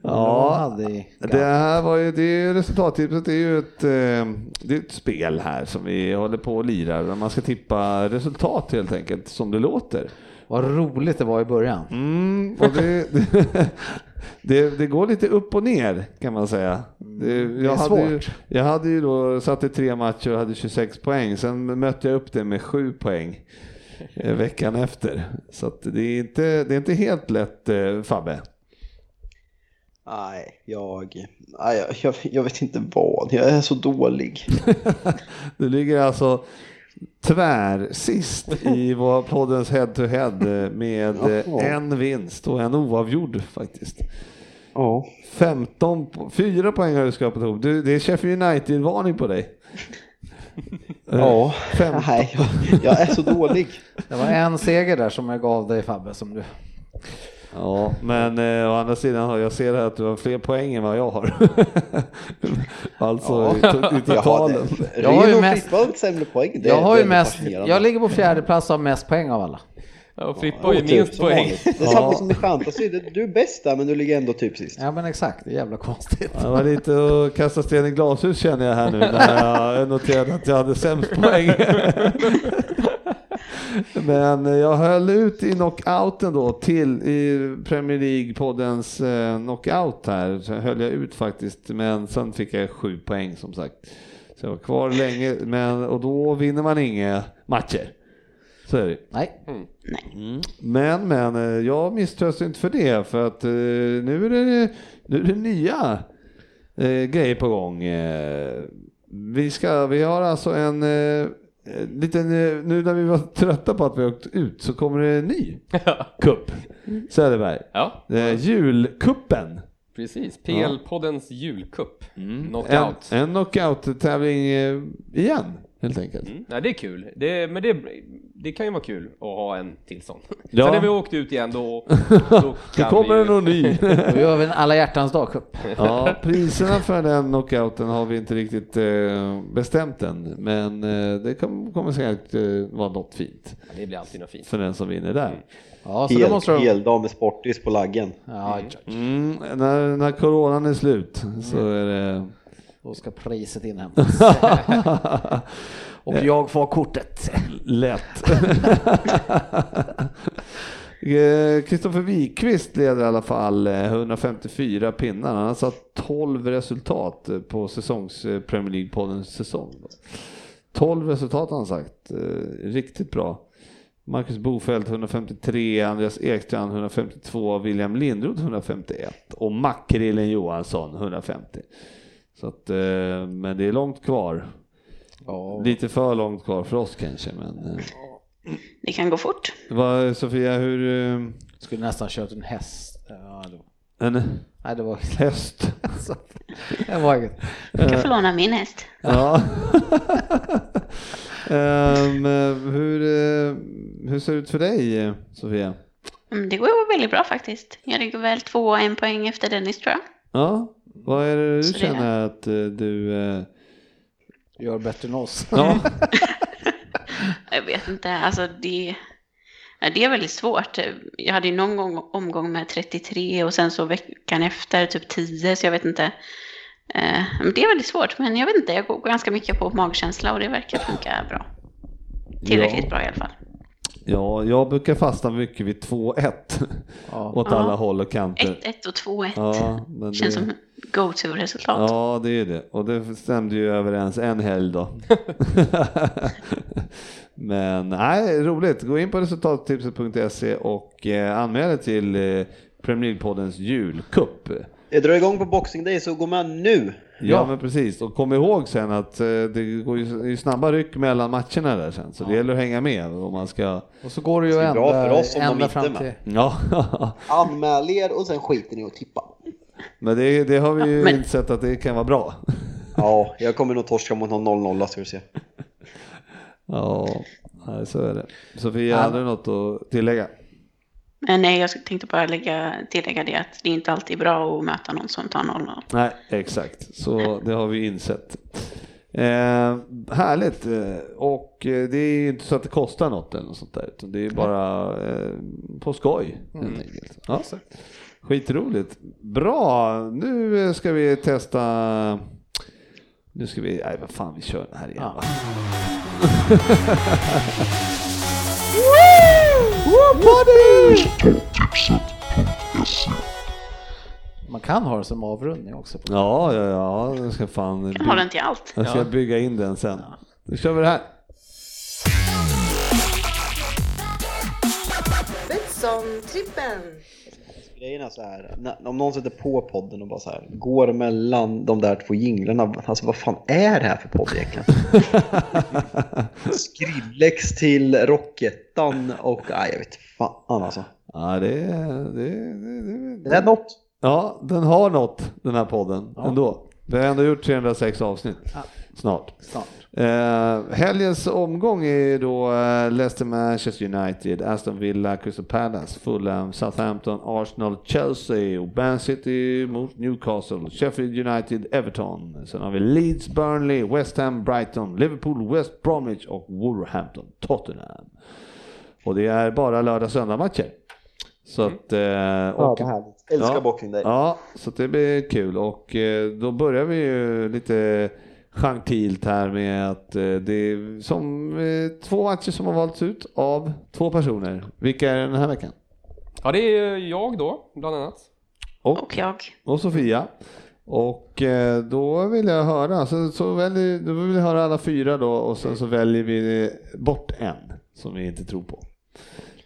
Ja, det här var ju, det är resultattipset det är ju ett, eh, det är ett spel här som vi håller på och lirar. Man ska tippa resultat helt enkelt, som det låter. Vad roligt det var i början. Mm, det, det, det, det går lite upp och ner kan man säga. Det, jag, är hade ju, jag hade ju då satt i tre matcher och hade 26 poäng. Sen mötte jag upp det med 7 poäng eh, veckan efter. Så att det, är inte, det är inte helt lätt eh, Fabbe. Nej, jag, nej, jag, jag, vet inte vad. Jag är så dålig. (laughs) Du ligger alltså tvär sist i (laughs) vår poddens head to head eh, med en vinst och en oavgjord faktiskt. Ja. 15, po- fyra poäng har du skrapat ihop. Du, det är Sheffield United-varning på dig. (laughs) Eh, Ja, Fem. nej, jag, jag är så dålig. Det var en seger där som jag gav dig Fabbe som du. Ja, men eh, å andra sidan har jag ser här att du har fler poäng än vad jag har. (laughs) alltså i, to- i Jag har, totalen. Jag har ju mest- Jag har ju mest, jag ligger på fjärde plats och har mest poäng av alla. Ja, Frippe har ju minst poäng. Det är samma som i fantasy. Det- Du är bäst där men du ligger ändå typ sist. Ja men exakt, det är jävla konstigt. Det var lite att kasta sten i glashus känner jag här nu när jag noterade att jag hade sämst poäng. (laughs) Men jag höll ut i knockouten då till i Premier League-poddens eh, knockout här. Så höll jag ut faktiskt, men sen fick jag sju poäng som sagt. Så jag var kvar länge, men, och då vinner man inga matcher. Så är det. Nej, Men, men eh, jag misströstar inte för det för att eh, nu är det, nu är det nya eh, grejer på gång. Vi, ska, vi har alltså en liten, nu när vi var trötta på att vi åkt ut så kommer det en ny kupp. Söderberg. Ja, julkuppen. precis. PL-poddens julcup. En, Knockout. en knockout-tävling eh, igen helt enkelt. Mm. Nej, det är kul. Det, men det, det kan ju vara kul att ha en till sån. Ja. Sen när vi åkt ut igen då, då (laughs) Då kan kommer vi det någon ny. (laughs) då gör vi en alla hjärtans dag cup. Ja, priserna för den knockouten har vi inte riktigt eh, bestämt än, men eh, det kom, kommer säkert eh, vara något fint Det blir alltid något fint. för den som vinner där. Ja, så Hel, måste de... hel dag med sportis på laggen. Ja, Mm, när, när coronan är slut så är det... då ska priset inhämtas. (laughs) Och jag får kortet. Lätt. (laughs) Eh, Kristoffer Wikqvist leder i alla fall eh, 154 pinnar. Han har satt 12 resultat eh, på säsongs eh, Premier League-poddens säsong. 12 resultat har han sagt. Eh, Riktigt bra. Marcus Bofeldt 153, Andreas Ekstrand 152, William Lindroth 151 och Makrillen Johansson 150. Så att, eh, men det är långt kvar. Ja. Lite för långt kvar för oss kanske, men eh, Det kan gå fort. vad, Sofia, hur... eh, Skulle nästan kört en häst. Ja, det var... En Nej, det var häst? alltså, (laughs) det var inget. Jag kan få låna min häst. Ja. (laughs) Ehm, hur, hur ser det ut för dig, Sofia? Mm, Det går väldigt bra faktiskt. Jag ligger väl två och en poäng efter Dennis tror jag. Ja, vad är det du Så det- känner att eh, du... eh, Gör bättre än oss. Ja, (laughs) Jag vet inte, alltså det, ja, det är väldigt svårt. Jag hade ju någon gång omgång med 33 och sen så veckan efter typ 10 så jag vet inte. Eh, men det är väldigt svårt men jag vet inte, jag går ganska mycket på magkänsla och det verkar funka bra. Tillräckligt Ja. bra i alla fall. Ja, jag brukar fastna mycket vid 2-1 Ja. (laughs) åt Ja. alla håll och kanter. 1-1 och 2-1 Ja, känns det, som go-to-resultat. ja, det är det. Och det stämde ju överens en helg då. (laughs) Men nej, roligt. Gå in på resultattipset.se och eh, anmäl dig till eh, Premier League-poddens julcup. Jag drar igång på Boxing Day så gå med nu. Ja, Ja. men precis. Och kom ihåg sen att eh, det går ju, det är ju snabba ryck mellan matcherna där sen, så det gäller att hänga med om man ska... Och så går det ju Det är bra ända, för oss om de ända inte fram är med. till... Ja, (laughs) Anmäl er och sen skiter ni och tippa. men det, det har vi ju Men- insett att det kan vara bra. (laughs) Ja, jag kommer nog torska mot någon 0-0 ska du se. Ja, så är det. Sofia, Ja. hade du något att tillägga? Men nej, jag tänkte bara lägga, tillägga det att det är inte alltid bra att möta någon som tar 0-0. Nej, exakt. Så det har vi insett. Eh, härligt. Och eh, det är ju inte så att det kostar något eller något sånt där. Utan det är bara eh, på skoj helt enkelt. Ja. Skitroligt. Bra, nu eh, ska vi testa. Nu ska vi, nej vad fan vi kör det här igen va? (laughs) Woo, buddy! Man kan ha det som avrundning också. Ja, ja, ja, jag ska fan Kan ha den till allt. jag ska bygga in den sen. Nu kör vi det här. Betsson-trippen. Grejen är så här, när- om någon sätter på podden och bara så här går mellan de där två jinglarna, alltså vad fan är det här för podd egentligen? (laughs) Skrillex till Rockettan och nej jag vet fan alltså. Ja, det, det, det, det, Det är något. Ja, den har nått den här podden ändå. Vi har ändå gjort 306 avsnitt snart. Snart. Eh, helgens omgång är då eh, Leicester Manchester United, Aston Villa, Crystal Palace, Fulham, Southampton, Arsenal, Chelsea, och Man City mot Newcastle, Sheffield United, Everton. Sen har vi Leeds, Burnley, West Ham, Brighton, Liverpool, West Bromwich och Wolverhampton, Tottenham. Och det är bara lördag söndag matcher. Så att, eh, och, härligt. Älskar Ja. Boxing Day. Ja, så det blir kul och eh, då börjar vi ju lite gentilt här med att eh, det är som eh, två matcher som har valts ut av två personer. Vilka är det den här veckan? Ja, det är jag då, bland annat. Och, Och jag. och Sofia. Och eh, då vill jag höra, så, så väljer, då vill jag höra alla fyra då och sen så väljer vi bort en som vi inte tror på.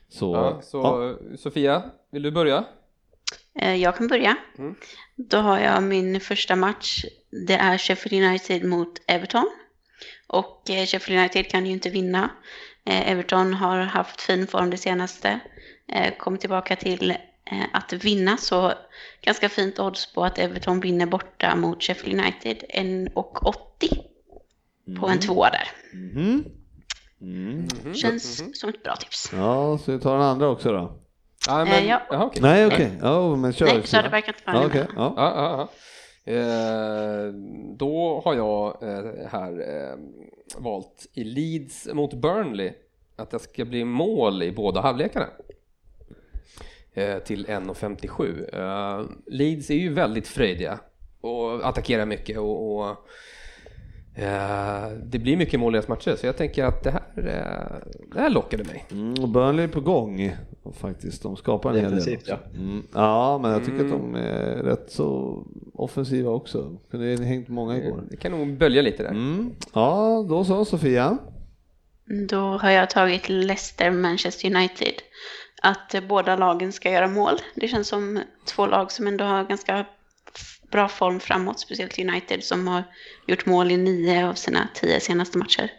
Så, Ja, så ja. Sofia, vill du börja? Eh, Jag kan börja. Mm. Då har jag min första match. Det är Sheffield United mot Everton. Och eh, Sheffield United kan ju inte vinna. Eh, Everton har haft fin form det senaste. Kommer tillbaka till att vinna. Så ganska fint odds på att Everton vinner borta mot Sheffield United. 1,80 på en tvåa där. Mhm. Mm. Känns som ett bra tips. ja, så vi tar den andra också då. Ja, Eh, ja. Jaha, okej. Nej, okej. Ja, men kör. Nej, Söderberg kan inte vara med. okej. Ja. Ja, ja. Eh, då har jag eh, här eh, valt i Leeds mot Burnley att det ska bli mål i båda halvlekarna. Eh, till 1,57. Eh, Leeds är ju väldigt fröjdiga och attackerar mycket och, och det blir mycket mål i deras matcher så jag tänker att det här, det här lockade mig. Mm, och Burnley är på gång faktiskt. De skapar en hel del. Också. Mm, ja, men jag tycker Mm. att de är rätt så offensiva också. Kunde ha hängt många igår. Det kan nog bölja lite där. Mm. Ja, då så Sofia. Då har jag tagit Leicester Manchester United. Att eh, båda lagen ska göra mål. Det känns som två lag som ändå har ganska bra form framåt. Speciellt United som har gjort mål i nio av sina tio senaste matcher.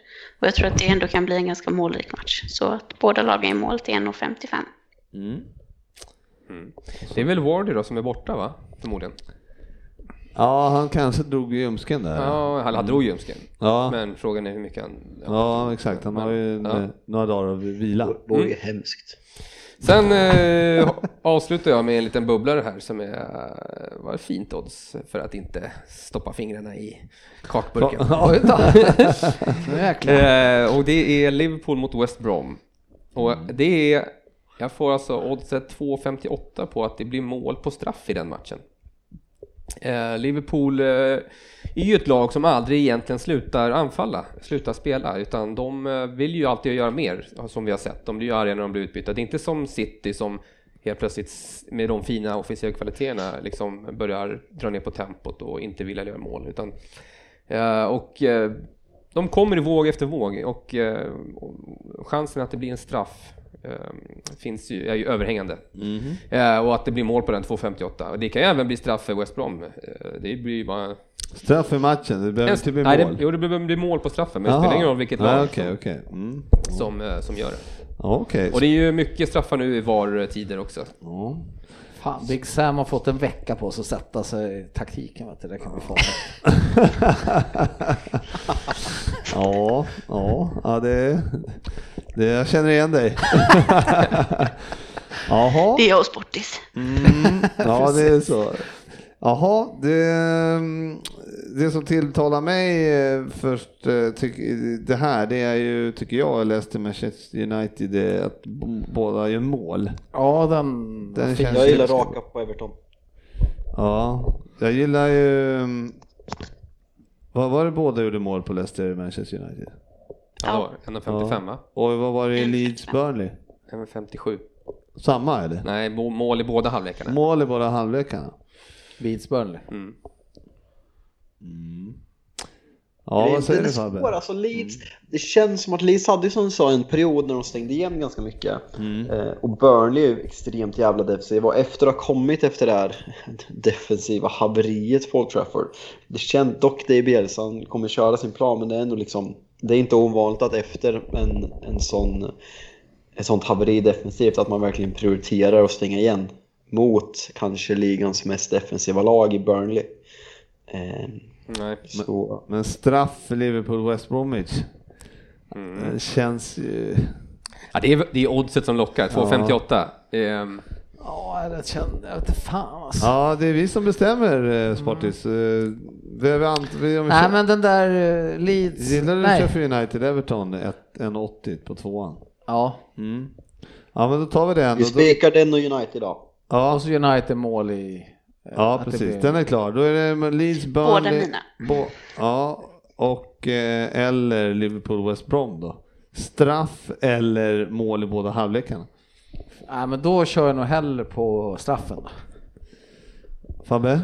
Och jag tror att det ändå kan bli en ganska målrik match. Så att båda lagen är i mål till 1,55. Mm. Det är väl Wardy då som är borta va? Förmodligen. Ja, han kanske drog ljumsken där. Ja, han drog ljumsken. Ja. Men frågan är hur mycket han... Ja, exakt. Han har ju Ja. några dagar av vila. Det vore ju hemskt. Sen eh, avslutar jag med en liten bubblare här som är, eh, var fint odds för att inte stoppa fingrarna i kakburken. (laughs) Eh, och det är Liverpool mot West Brom. Och det är, jag får alltså oddset 2,58 på att det blir mål på straff i den matchen. Eh, Liverpool eh, är ju ett lag som aldrig egentligen slutar anfalla, slutar spela, utan de eh, vill ju alltid göra mer, som vi har sett. De blir ju arga när de blir utbytta. Det är inte som City som helt plötsligt med de fina offensiva kvaliteterna liksom börjar dra ner på tempot och inte vill göra mål. Utan, eh, och eh, de kommer i våg efter våg och, eh, och chansen att det blir en straff finns ju, är ju överhängande. Eh, och att det blir mål på den 2.58. Och det kan ju även bli straff för West Brom. Eh, det blir ju bara... Straff i matchen, det behöver inte bli Nej, mål. det, jo, det blir, blir mål på straffen, men det spelar ingen roll vilket lag Nej, Okej, okej. Mm. som, eh, som gör det. Okej. Och det är ju mycket straffar nu i VAR-tider också. Ja. Fan, Big Sam har fått en vecka på sig att sätta sig i taktiken. Vet du. Det kan bli farligt. (laughs) Ja, ja, ja det, det, jag känner igen dig. (laughs) Jaha. Det är jag och Sportis. Mm, ja, det är så. Jaha, det, mm, det som tilltalar mig eh, först, eh, tyck, det här, det är ju, tycker jag, jag läste Manchester United, det är att båda gör mål. Ja, den, Den fin. känns- Jag gillar raka på Everton. Ja, jag gillar ju... mm, Vad var det båda gjorde mål på Leicester Manchester United? Ja, var 1,55 va? Och vad var det i Leeds Burnley? 1,57. Samma eller? Nej, må- mål i båda halvlekarna. Mål i båda halvlekarna. Beats Burnley. Mm. Ja, det, vad säger du är svår, Fabbe? alltså Leeds, Det känns som att Leeds hade ju som du sa en period när de stängde igen ganska mycket. Eh, och Burnley är ju extremt jävla defensiva och efter att ha kommit efter det här (laughs) defensiva haveriet på Old Trafford. Det känns dock det i Bielsa, han kommer köra sin plan men det är ändå liksom Det är inte ovanligt att efter en, en sån ett sånt haveri defensivt att man verkligen prioriterar att stänga igen mot kanske ligans mest defensiva lag i Burnley. Eh, Nej. så, Men straff för Liverpool West Bromwich. Det känns ju... Ja, det, är, det är oddset som lockar, 2,58. Ehm, Ja, det kände, jag vet inte fan alltså. Ja, det är vi som bestämmer eh, Sportis. Eh, Vi om vi Nej kör- men den där uh, Leeds... Gillar du Nej. Sheffield United Everton 1,80 på tvåan? Ja, Mm. Ja men då tar vi den. vi då, spikar den och United idag. ja, och så United mål i... eh, ja precis, blir- den är klar. Då är det Leeds Burnley. Båda mina. Bo, ja, och eh, eller Liverpool West Brom då. Straff eller mål i båda halvlekarna. Nej men då kör jag nog hellre på straffen då. Fabbe?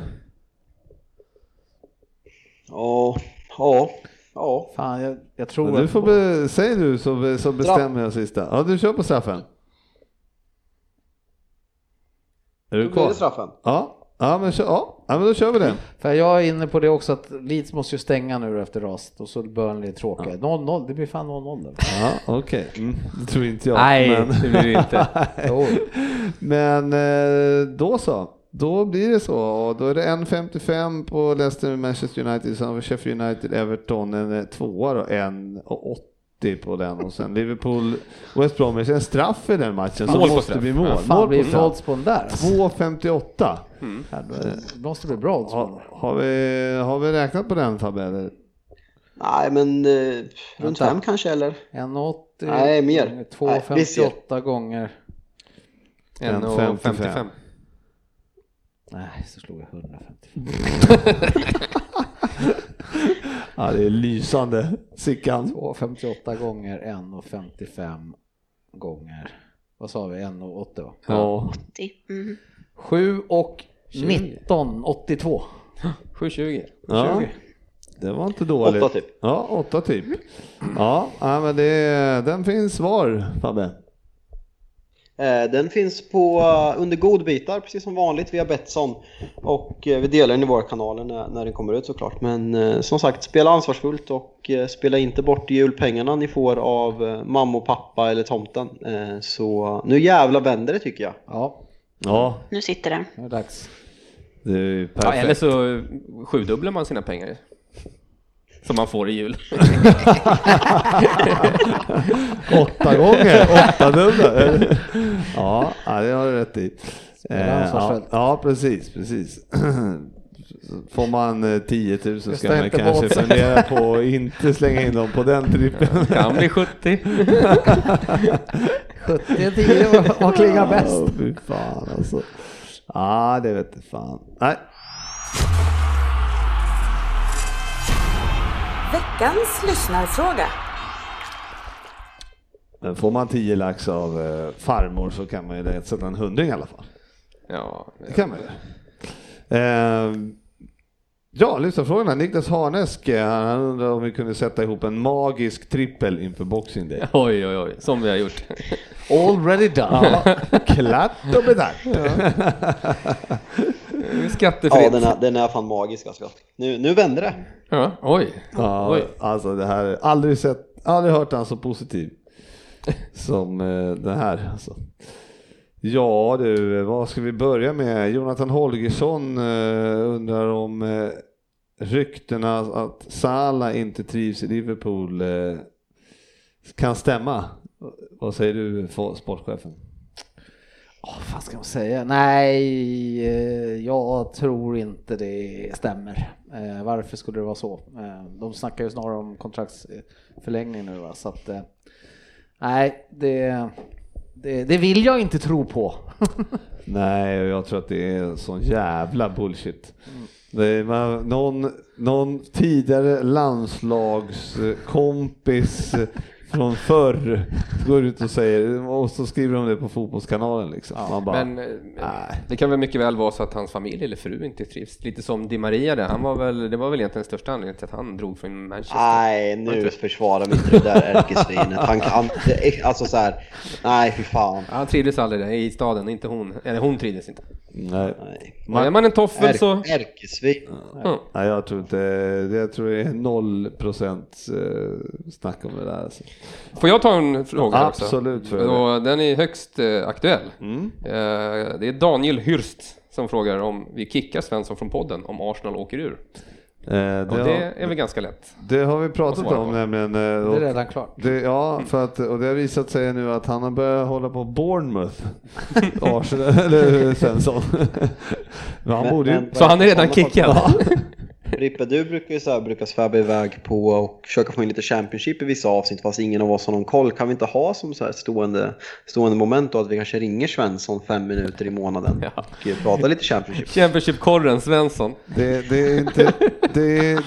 Ja, ja, ja. Fan, jag, jag tror Du att... får be, säg du så, så bestämmer jag sista. Ja, du kör på straffen. Är du Då blir kvar? det straffen. Ja, ja, men, kör, ja. Ja, men då kör vi den. För jag är inne på det också att Leeds måste ju stänga nu efter rast och så Burnley är tråkiga. 0-0, det blir fan 0-0 där. Ja, okej. Mm, det tror inte jag. nej, men... det blir det inte. (laughs) Men eh, då så. Då blir det så. Och då är det 1,55 på Leicester Manchester United. Sheffield United Everton en tvåa då. 1,80 på den. Och sen Liverpool West Bromwich. En straff i den matchen. Så Mål på måste straff. bli mål. Fan mål blir på straff. odds på den där? 2,58. Det måste bli bra odds den. Har, vi, har vi räknat på den Fabbe? eller? Nej, men eh, runt Vänta. fem kanske eller? 1,80 Nej, mer. gånger Nej, vi ser. 2,58 gånger. 1,55. Nej, så slog jag 150. (laughs) (laughs) Ja, det är lysande. Sickan. 2,58 gånger 1,55 gånger. Vad sa vi? 1,80 va? Ja. Mm. 7 och 19, 82. 7,20. ja. Det var inte dåligt. Åtta typ. Ja, åtta typ. Ja, ja men det, den finns var Fabbe. Eh, Den finns på eh, under godbitar precis som vanligt via Betsson och eh, vi delar den i våra kanaler när, när den kommer ut såklart. Men som sagt, spela ansvarsfullt och spela inte bort julpengarna ni får av mamma och pappa eller tomten. Så nu jävla vänder det tycker jag. Ja, Ja, Nu sitter den. nu är det dags. det är Ja, perfekt. eller så sjudubblar man sina pengar. Som man får i jul. (laughs) Åtta gånger, åtta dubbla. Ja, ja, det har du rätt i. Eh, ja, ja, precis, precis. (clears throat) Får man eh, 10 000 ska man kanske bort. fundera på att inte slänga in dem på den trippen. Kan bli 70. 70 10, vad- klingar bäst? Åh, fy fan alltså. Ja, det vet jag fan. Nej. Veckans lyssnarfråga. Men får man 10 lax av eh, farmor så kan man ju sätta en hundring i alla fall. Ja, Det kan man ju. Eh, ja, lyssnarfrågorna. Niklas Harnesk, eh, han undrar om vi kunde sätta ihop en magisk trippel inför Boxing Day. (laughs) oj, oj, oj, som vi har gjort. Already done. Ja, (laughs) klart och betalt. (laughs) Skattefritt. Ja, den är, den är fan magisk alltså. Nu, nu vänder det. Ja, oj. Ja, Oj. alltså det här, aldrig sett, aldrig hört han så positiv som eh, den här. Alltså. Ja du, vad ska vi börja med? Jonathan Holgersson eh, undrar om eh, ryktena att Salah inte trivs i Liverpool eh, kan stämma. Vad säger du, for- sportchefen? Vad ska man säga? Nej, eh, jag tror inte det stämmer. Eh, Varför skulle det vara så? Eh, De snackar ju snarare om kontraktsförlängning nu va? så att nej, det, det, det vill jag inte tro på. (laughs) Nej, jag tror att det är sån jävla bullshit. Man, någon, någon tidigare landslagskompis från förr går ut och säger, och så skriver de det på fotbollskanalen liksom. Man bara, Men eh, nej. det kan väl mycket väl vara så att hans familj eller fru inte trivs. Lite som Di Maria där. Han var väl, det var väl egentligen den största anledningen till att han drog från Manchester. Nej, nu försvarar vi inte det där ärkesvinet. Han är- alltså så här, nej fy fan. Han trivdes aldrig där i staden, inte hon. Eller hon trivdes inte. nej. Nej. Och är man en toffel så... Är, ärkesvin. Ja. Nej, jag tror inte, det- jag tror det är noll procent eh, snack om det där. Alltså. Får jag ta en fråga också? Absolut, det. Och den är högst eh, aktuell. Mm. Eh, det är Daniel Hürst som frågar om vi kickar Svensson från podden om Arsenal åker ur. Eh, det, Och det har, är väl ganska lätt. det har vi pratat om på. nämligen. eh, Det är redan klart. Det, ja, för att, och det har visat sig nu att han har börjat hålla på Bournemouth. (laughs) Arsenal, eller Svensson. (laughs) Men han Men- borde ju... men- Så han är redan kickad? (laughs) Rippe, du brukar ju så här, brukar sväva iväg på och försöka få in lite Championship i vissa avsnitt fast ingen av oss har någon koll. Kan vi inte ha som så här stående, stående moment då att vi kanske ringer Svensson fem minuter i månaden Ja. och pratar lite Championship? (laughs) Championship-korren Svensson. Det, det är inte... Det,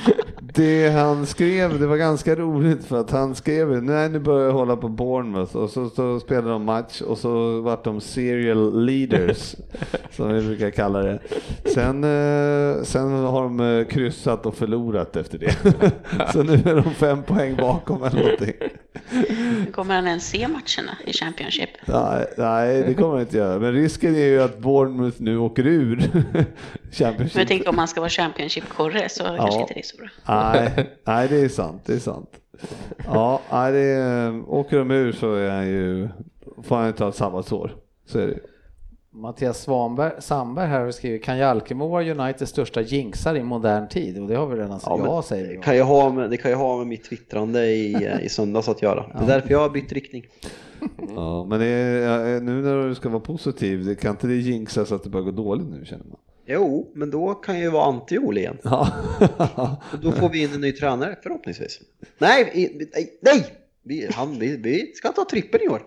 det han skrev, det var ganska roligt för att han skrev nej nu börjar jag hålla på Bournemouth och så, så spelade de match och så vart de serial leaders (laughs) som vi brukar kalla det. Sen, eh, sen har de eh, kryssat och förlorat efter det. (laughs) Så nu är de fem poäng bakom eller någonting. Kommer han ens se matcherna i Championship? Nej, nej, det kommer han inte göra. Men risken är ju att Bournemouth nu åker ur (laughs) Championship. Men jag tänker om man ska vara Championship-korre så kanske inte det är så bra. Nej, nej, det är sant. Det är sant. Ja, nej, det är, åker de ur så är han ju, får han ju ta ett sabbatsår. Så är det. Mattias Svanberg, Sandberg här har skrivit, kan Jalkemo vara Uniteds största jinxar i modern tid? Och det har vi redan sagt, men ja, säger vi. det, kan ju ha med, det kan ju ha med mitt twittrande i, i söndags att göra. Det är därför jag har bytt riktning. (laughs) Ja, men är, nu när du ska vara positiv, det kan inte det jinxa så att det börjar gå dåligt nu känner man? Jo, men då kan jag ju vara anti-Ole igen. Ja. (laughs) Och då får vi in en ny tränare förhoppningsvis. Nej, nej, nej! Vi, han, vi, vi ska ta trippen i år.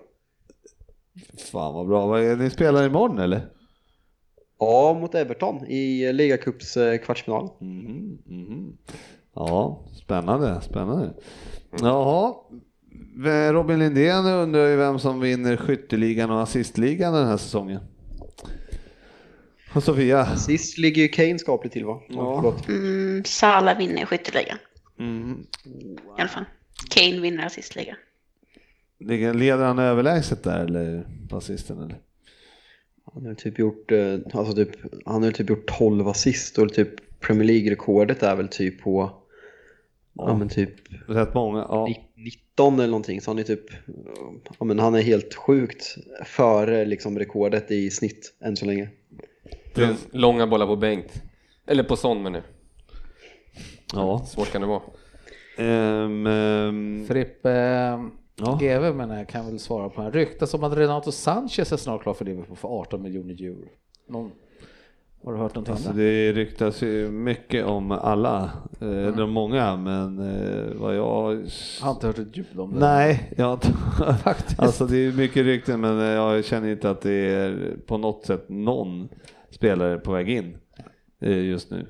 Fan vad bra. Vad är- Ni spelar imorgon eller? Ja, mot Everton i ligacups kvartsfinal. Mhm, mhm. Ja, spännande, spännande. Jaha, Robin Lindén undrar ju vem som vinner skytteligan och assistligan den här säsongen. Och Sofia? Sist ligger ju Kane skapligt till va? Ja. Mm, Sala vinner skytteligan Mm. i alla fall. Kane vinner assistligan. Leder han överlägset där eller på assisten eller? Han har typ gjort, eh, alltså typ, han har typ gjort 12 assist och typ Premier League-rekordet är väl typ på, ja, men typ Rätt många, ja. ni- 19 eller någonting. Så han är typ, ja men han är helt sjukt före liksom rekordet i snitt än så länge. Plus långa bollar på Bengt. Eller på Son men nu. ja. Svårt kan det vara. Ehm, ehm, Frippe Ja. GW menar jag kan väl svara på den. Ryktas om att Renato Sanchez är snart klar för Liverpool för 18 miljoner euro. Någon, har du hört någonting Alltså om det? det ryktas ju mycket om alla, eh, eller många, men eh, vad jag... Jag har inte hört ett ljud om det. Nej, jag har inte... (laughs) Faktiskt. Alltså det är mycket rykten men eh, jag känner inte att det är på något sätt någon spelare på väg in eh, just nu.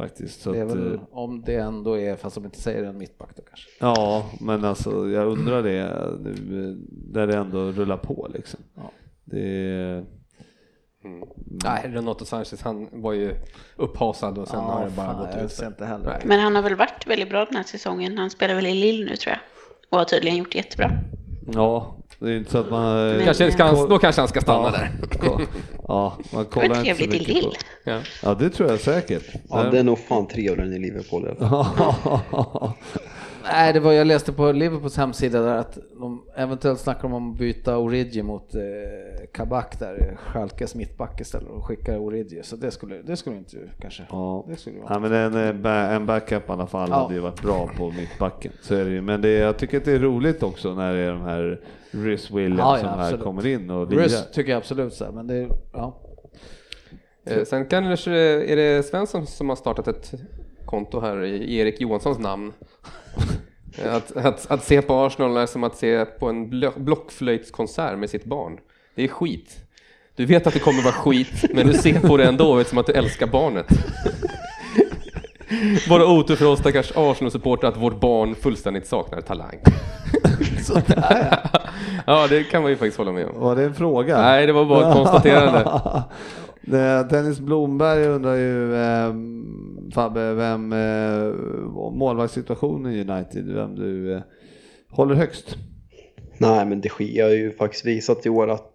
Faktiskt. Så det är att, väl, eh, om det ändå är, fast de inte säger en mittback då kanske. ja, men alltså jag undrar det nu eh, där det ändå rullar på liksom. Ja. Det är, Nej, Renato Sanchez han var ju upphasad och sen har det bara fan, gått ut. inte heller. Men han har väl varit väldigt bra den här säsongen. Han spelar väl i Lille nu tror jag. Och har tydligen gjort jättebra. ja, det är inte så att man... eh, Kanske ska han, då kanske han ska stanna Ja. där. (laughs) Ja, man Det var kollar inte så mycket på... Lille. Ja. Ja, det tror jag säkert. Ja, det är nog fan trevligare än i Liverpool. i alla fall. (laughs) (laughs) Nej, det var jag läste på Liverpools hemsida där att de eventuellt snackar om att byta Origi mot eh, Kabak där, Schalkes mittback istället och skicka Origi. Så det skulle, det skulle inte kanske. Ja. Det skulle vara. Ja, men en, eh, en backup i alla fall Ja. hade ju varit bra på mittbacken. Så är det ju. Men det, jag tycker att det är roligt också när det är de här Rhys Williams Ja, ja, som här absolut. kommer in och lirar. Rus tycker jag absolut så här, men det, ja. Eh, Sen kanske är det Svensson som har startat ett konto här i Erik Johanssons namn. (laughs) Att, att, att se på Arsenal är som att se på en blo- blockflöjtskonsert med sitt barn. Det är skit. Du vet att det kommer vara skit, (laughs) men du ser på det ändå eftersom att du älskar barnet. (laughs) Bara otur för oss stackars Arsenal-supportrar att vårt barn fullständigt saknar talang. ja, det kan man ju faktiskt hålla med om. Var det en fråga? Nej, det var bara ett konstaterande. Det- Dennis Blomberg undrar ju, eh, Fabbe, vem eh, målvaktssituationen i United, vem du eh, håller högst? Nej, men de Gea har ju faktiskt visat i år att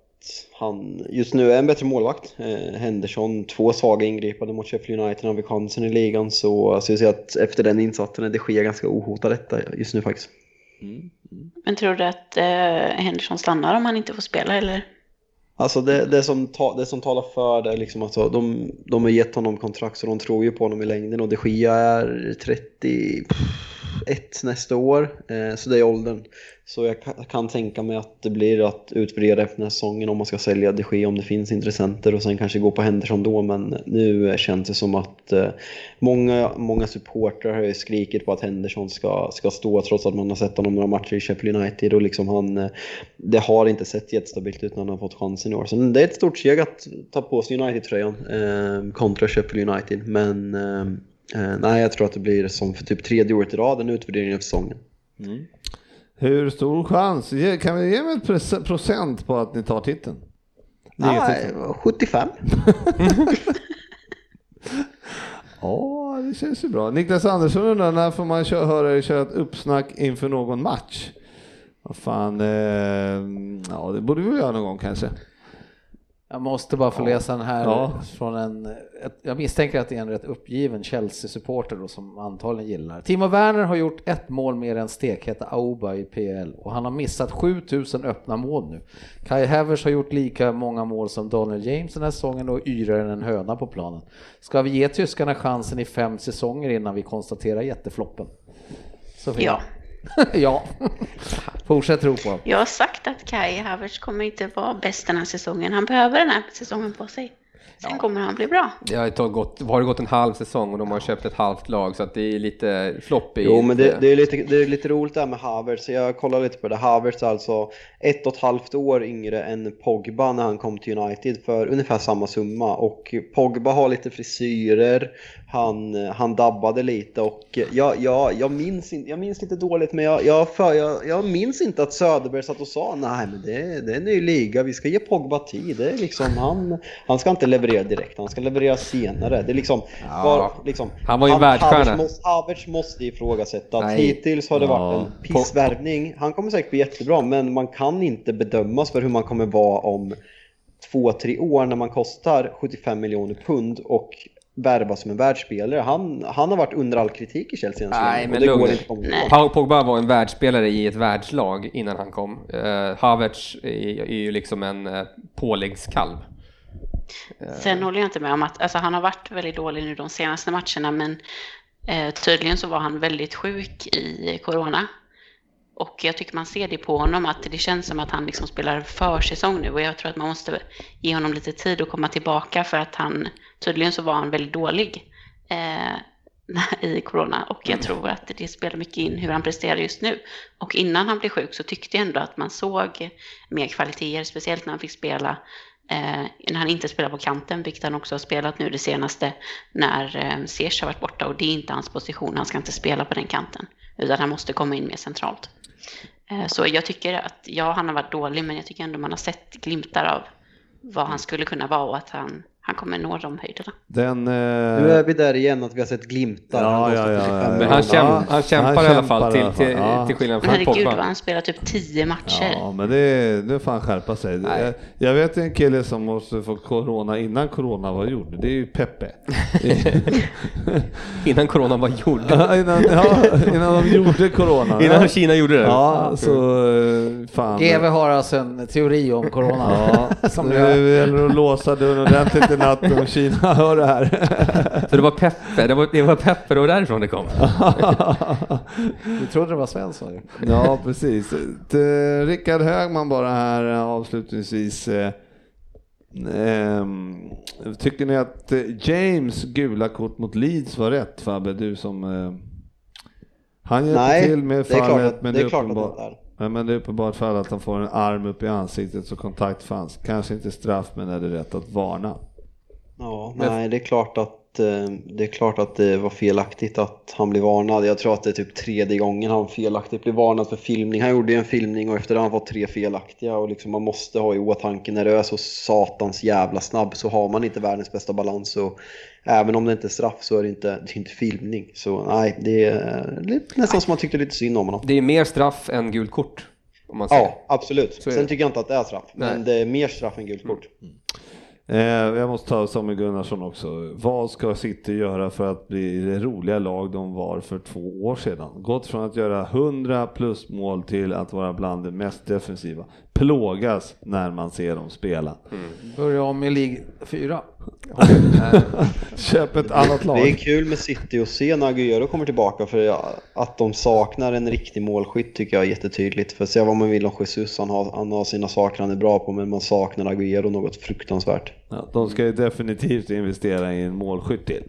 han just nu är en bättre målvakt. Eh, Henderson, två svaga ingripande mot Sheffield United, han fick chansen i ligan. Så, så jag ser att efter den insatsen är de Gea ganska ohotad detta just nu faktiskt. Men tror du att eh, Henderson stannar om han inte får spela eller? Alltså det, det, som, ta, det som talar för det är liksom alltså, de, de har gett honom kontrakt så de tror ju på honom i längden och de Gia är ett nästa år, eh, så det är åldern. Så jag kan, tänka mig att det blir att utvärdera efter den här säsongen om man ska sälja de Gea om det finns intressenter och sen kanske gå på Henderson då men nu känns det som att eh, många, många supportrar har ju skrikit på att Henderson ska, ska stå trots att man har sett honom några matcher i Sheffield United och liksom han, eh, det har inte sett jättestabilt ut när han har fått chansen i år. Så det är ett stort steg att ta på sig United-tröjan eh, kontra Sheffield United men eh, eh, nej jag tror att det blir som för typ tredje året i rad en utvärdering av säsongen. Hur stor chans? Kan vi ge mig ett procent på att ni tar titeln? Nej, 75. (laughs) Ja, det känns ju bra. Niklas Andersson undrar när får man köra, höra er köra ett uppsnack inför någon match? Vad fan, eh, ja det borde vi göra någon gång kanske. Jag måste bara få läsa den här Ja. från en, ett, jag misstänker att det är en rätt uppgiven Chelsea-supporter då som antagligen gillar. Timo Werner har gjort ett mål mer än stekheta Auba i PL och han har missat 7000 öppna mål nu. Kai Havertz har gjort lika många mål som Daniel James den här säsongen och yrar än en höna på planen. Ska vi ge tyskarna chansen i fem säsonger innan vi konstaterar jättefloppen? Sofia? Ja. (laughs) ja. Fortsätt tro på dem. Jag har sagt att Kai Havertz kommer inte vara bäst den här säsongen. Han behöver den här säsongen på sig. Sen kommer han bli bra. Det har, gått, har det gått en halv säsong och de har köpt ett halvt lag så att det är lite flopp i... Jo, men det, det, är lite, det är lite roligt det här med Havertz. Jag kollar lite på det. Havertz är alltså ett och ett halvt år yngre än Pogba när han kom till United för ungefär samma summa. Och Pogba har lite frisyrer, han, han dabbade lite och jag, jag, jag, minns, inte, jag minns lite dåligt men jag, jag, för, jag, jag minns inte att Söderberg satt och sa nej men det, det är en ny liga, vi ska ge Pogba tid. Det är liksom, han, han ska inte leverera direkt, han ska leverera senare. Det är liksom, Ja. var, liksom Han var ju världsstjärna. Havertz måste, Havertz måste ifrågasättas. Nej. Hittills har det Ja. varit en pissvärvning. Han kommer säkert bli jättebra, men man kan inte bedömas för hur man kommer vara om två, tre år när man kostar 75 miljoner pund och värva som en världsspelare. Han, han har varit under all kritik i Chelsea Nej, men lugn. Paul Pogba var en världsspelare i ett världslag innan han kom. Uh, Havertz är, är ju liksom en uh, påläggskalv. Sen håller jag inte med om att alltså, han har varit väldigt dålig nu de senaste matcherna men eh, tydligen så var han väldigt sjuk i corona. Och jag tycker man ser det på honom att det känns som att han liksom spelar försäsong nu och jag tror att man måste ge honom lite tid att komma tillbaka för att han tydligen så var han väldigt dålig eh, (laughs) i corona och jag tror att det spelar mycket in hur han presterar just nu. Och innan han blev sjuk så tyckte jag ändå att man såg mer kvaliteter, speciellt när han fick spela Eh, när han inte spelar på kanten, vilket han också har spelat nu det senaste, när eh, Ziyech har varit borta och det är inte hans position, han ska inte spela på den kanten, utan han måste komma in mer centralt. Eh, så jag tycker att, ja han har varit dålig, men jag tycker ändå man har sett glimtar av vad han skulle kunna vara och att han, han kommer nå de höjderna. Den... Eh... Nu är vi där igen att vi har sett glimtar. Ja, ja, ja, 25 ja. Men han, käm, Ja, han kämpar han i alla fall till, till, Ja. till skillnad från herregud Pogba. vad han spelar typ 10 matcher. Ja, men det, det får han skärpa sig. Jag, jag vet en kille som måste få corona innan corona var gjord. Det är ju Peppe. (laughs) Innan corona var gjord. Ja, innan, ja, innan de gjorde corona. (laughs) Innan Kina gjorde det. Ja, så eh, fan. GV har alltså en teori om corona. Ja, (laughs) som jag, gäller att låsa dörren ordentligt i natt om Kina (laughs) hör det här. (laughs) Så det var Peppe, det var, det var Peppe, det var därifrån det kom. (laughs) du trodde det var du? Ja, precis. Det- Rickard Högman bara här eh, avslutningsvis. eh, ehm, Tycker ni att eh, James gula kort mot Leeds var rätt Fabbe? Du som... Han hjälpte Nej, till med fallet att- men det är är klart att uppenbart. det är. Men det är uppenbart fall att han får en arm upp i ansiktet så kontakt fanns. Kanske inte straff men är det rätt att varna? Ja, nej, det är klart att eh, det är klart att det var felaktigt att han blev varnad. Jag tror att det är typ tredje gången han felaktigt blev varnad för filmning. Han gjorde ju en filmning och efter det har han fått tre felaktiga och liksom man måste ha i åtanke när du är så satans jävla snabb så har man inte världens bästa balans och även om det inte är straff så är det inte, det är inte filmning. Så nej, det är lite, nästan som man tyckte lite synd om honom. Det är mer straff än gult kort. Om man säger. Ja, absolut. Sen tycker jag inte att det är straff, Nej. men det är mer straff än gult kort. Eh, jag måste ta Samuel Gunnarsson också. Vad ska City göra för att bli det roliga lag de var för två år sedan? Gått från att göra 100 plus mål till att vara bland de mest defensiva. Plågas när man ser dem spela. Mm. Börja om i League 4. (laughs) Köp ett annat Det är lag. kul med City att se när Aguero kommer tillbaka för att de saknar en riktig målskytt tycker jag är jättetydligt. För se vad man vill om Jesus, han har, han har sina saker han är bra på men man saknar Aguero något fruktansvärt. Ja, de ska ju definitivt investera i en målskytt till.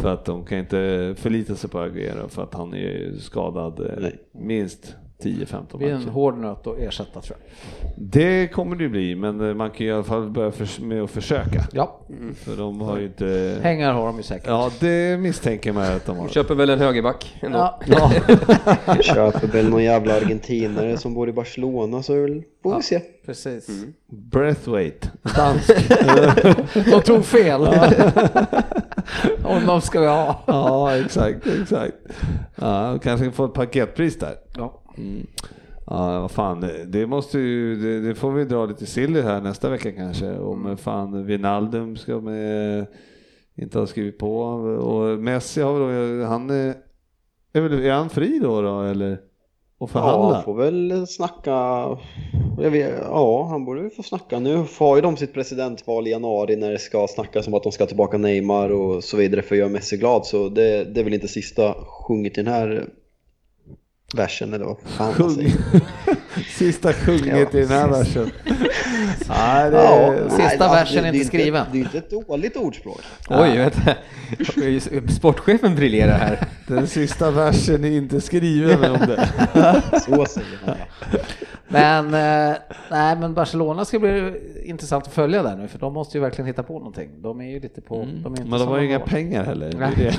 För att de kan inte förlita sig på Aguero för att han är ju skadad eh, Nej. minst 10-15 Det blir en matcher. hård nöt att ersätta tror jag. Det kommer det ju bli, men eh, man kan i alla fall börja med att försöka. Ja, För de har ju inte... pengar har de ju säkert. Ja, det misstänker man att de har. Köper väl en högerback ändå. Ja. (laughs) Ja. Köper väl någon jävla argentinare som bor i Barcelona så är det väl- får vi se. Precis. Breathweight, dansk. (laughs) De tog fel. Honom (laughs) ska vi ha. ja, exakt, exakt. Ja, kanske få ett paketpris där. Ja. Mm. Ja, vad fan, det måste ju, det, det får vi dra lite silly här nästa vecka kanske. Om fan Wijnaldum ska med, inte ha skrivit på. Och Messi har väl han är, är, väl, är han fri då, då eller? Och Ja, förhandla? han får väl snacka. Vet, ja, han borde väl få snacka. Nu har ju de sitt presidentval i januari när det ska snackas om att de ska tillbaka Neymar och så vidare för att göra Messi glad. Så det, det är väl inte sista sjunget i den här versen eller vad fan Sjung. säger. (laughs) Sista sjunget Ja. i den här versen. (laughs) Nej, det, Ja, sista nej, alltså, versen är det inte skriven. Det är inte ett dåligt ordspråk. Oj, vänta. (laughs) Sportchefen briljerar här. Den sista versen är inte skriven om det. Så säger man. Men, eh, nej, men Barcelona ska bli intressant att följa där nu för de måste ju verkligen hitta på någonting. De är ju lite på... De är inte Mm. Men de har ju inga pengar heller. Det det.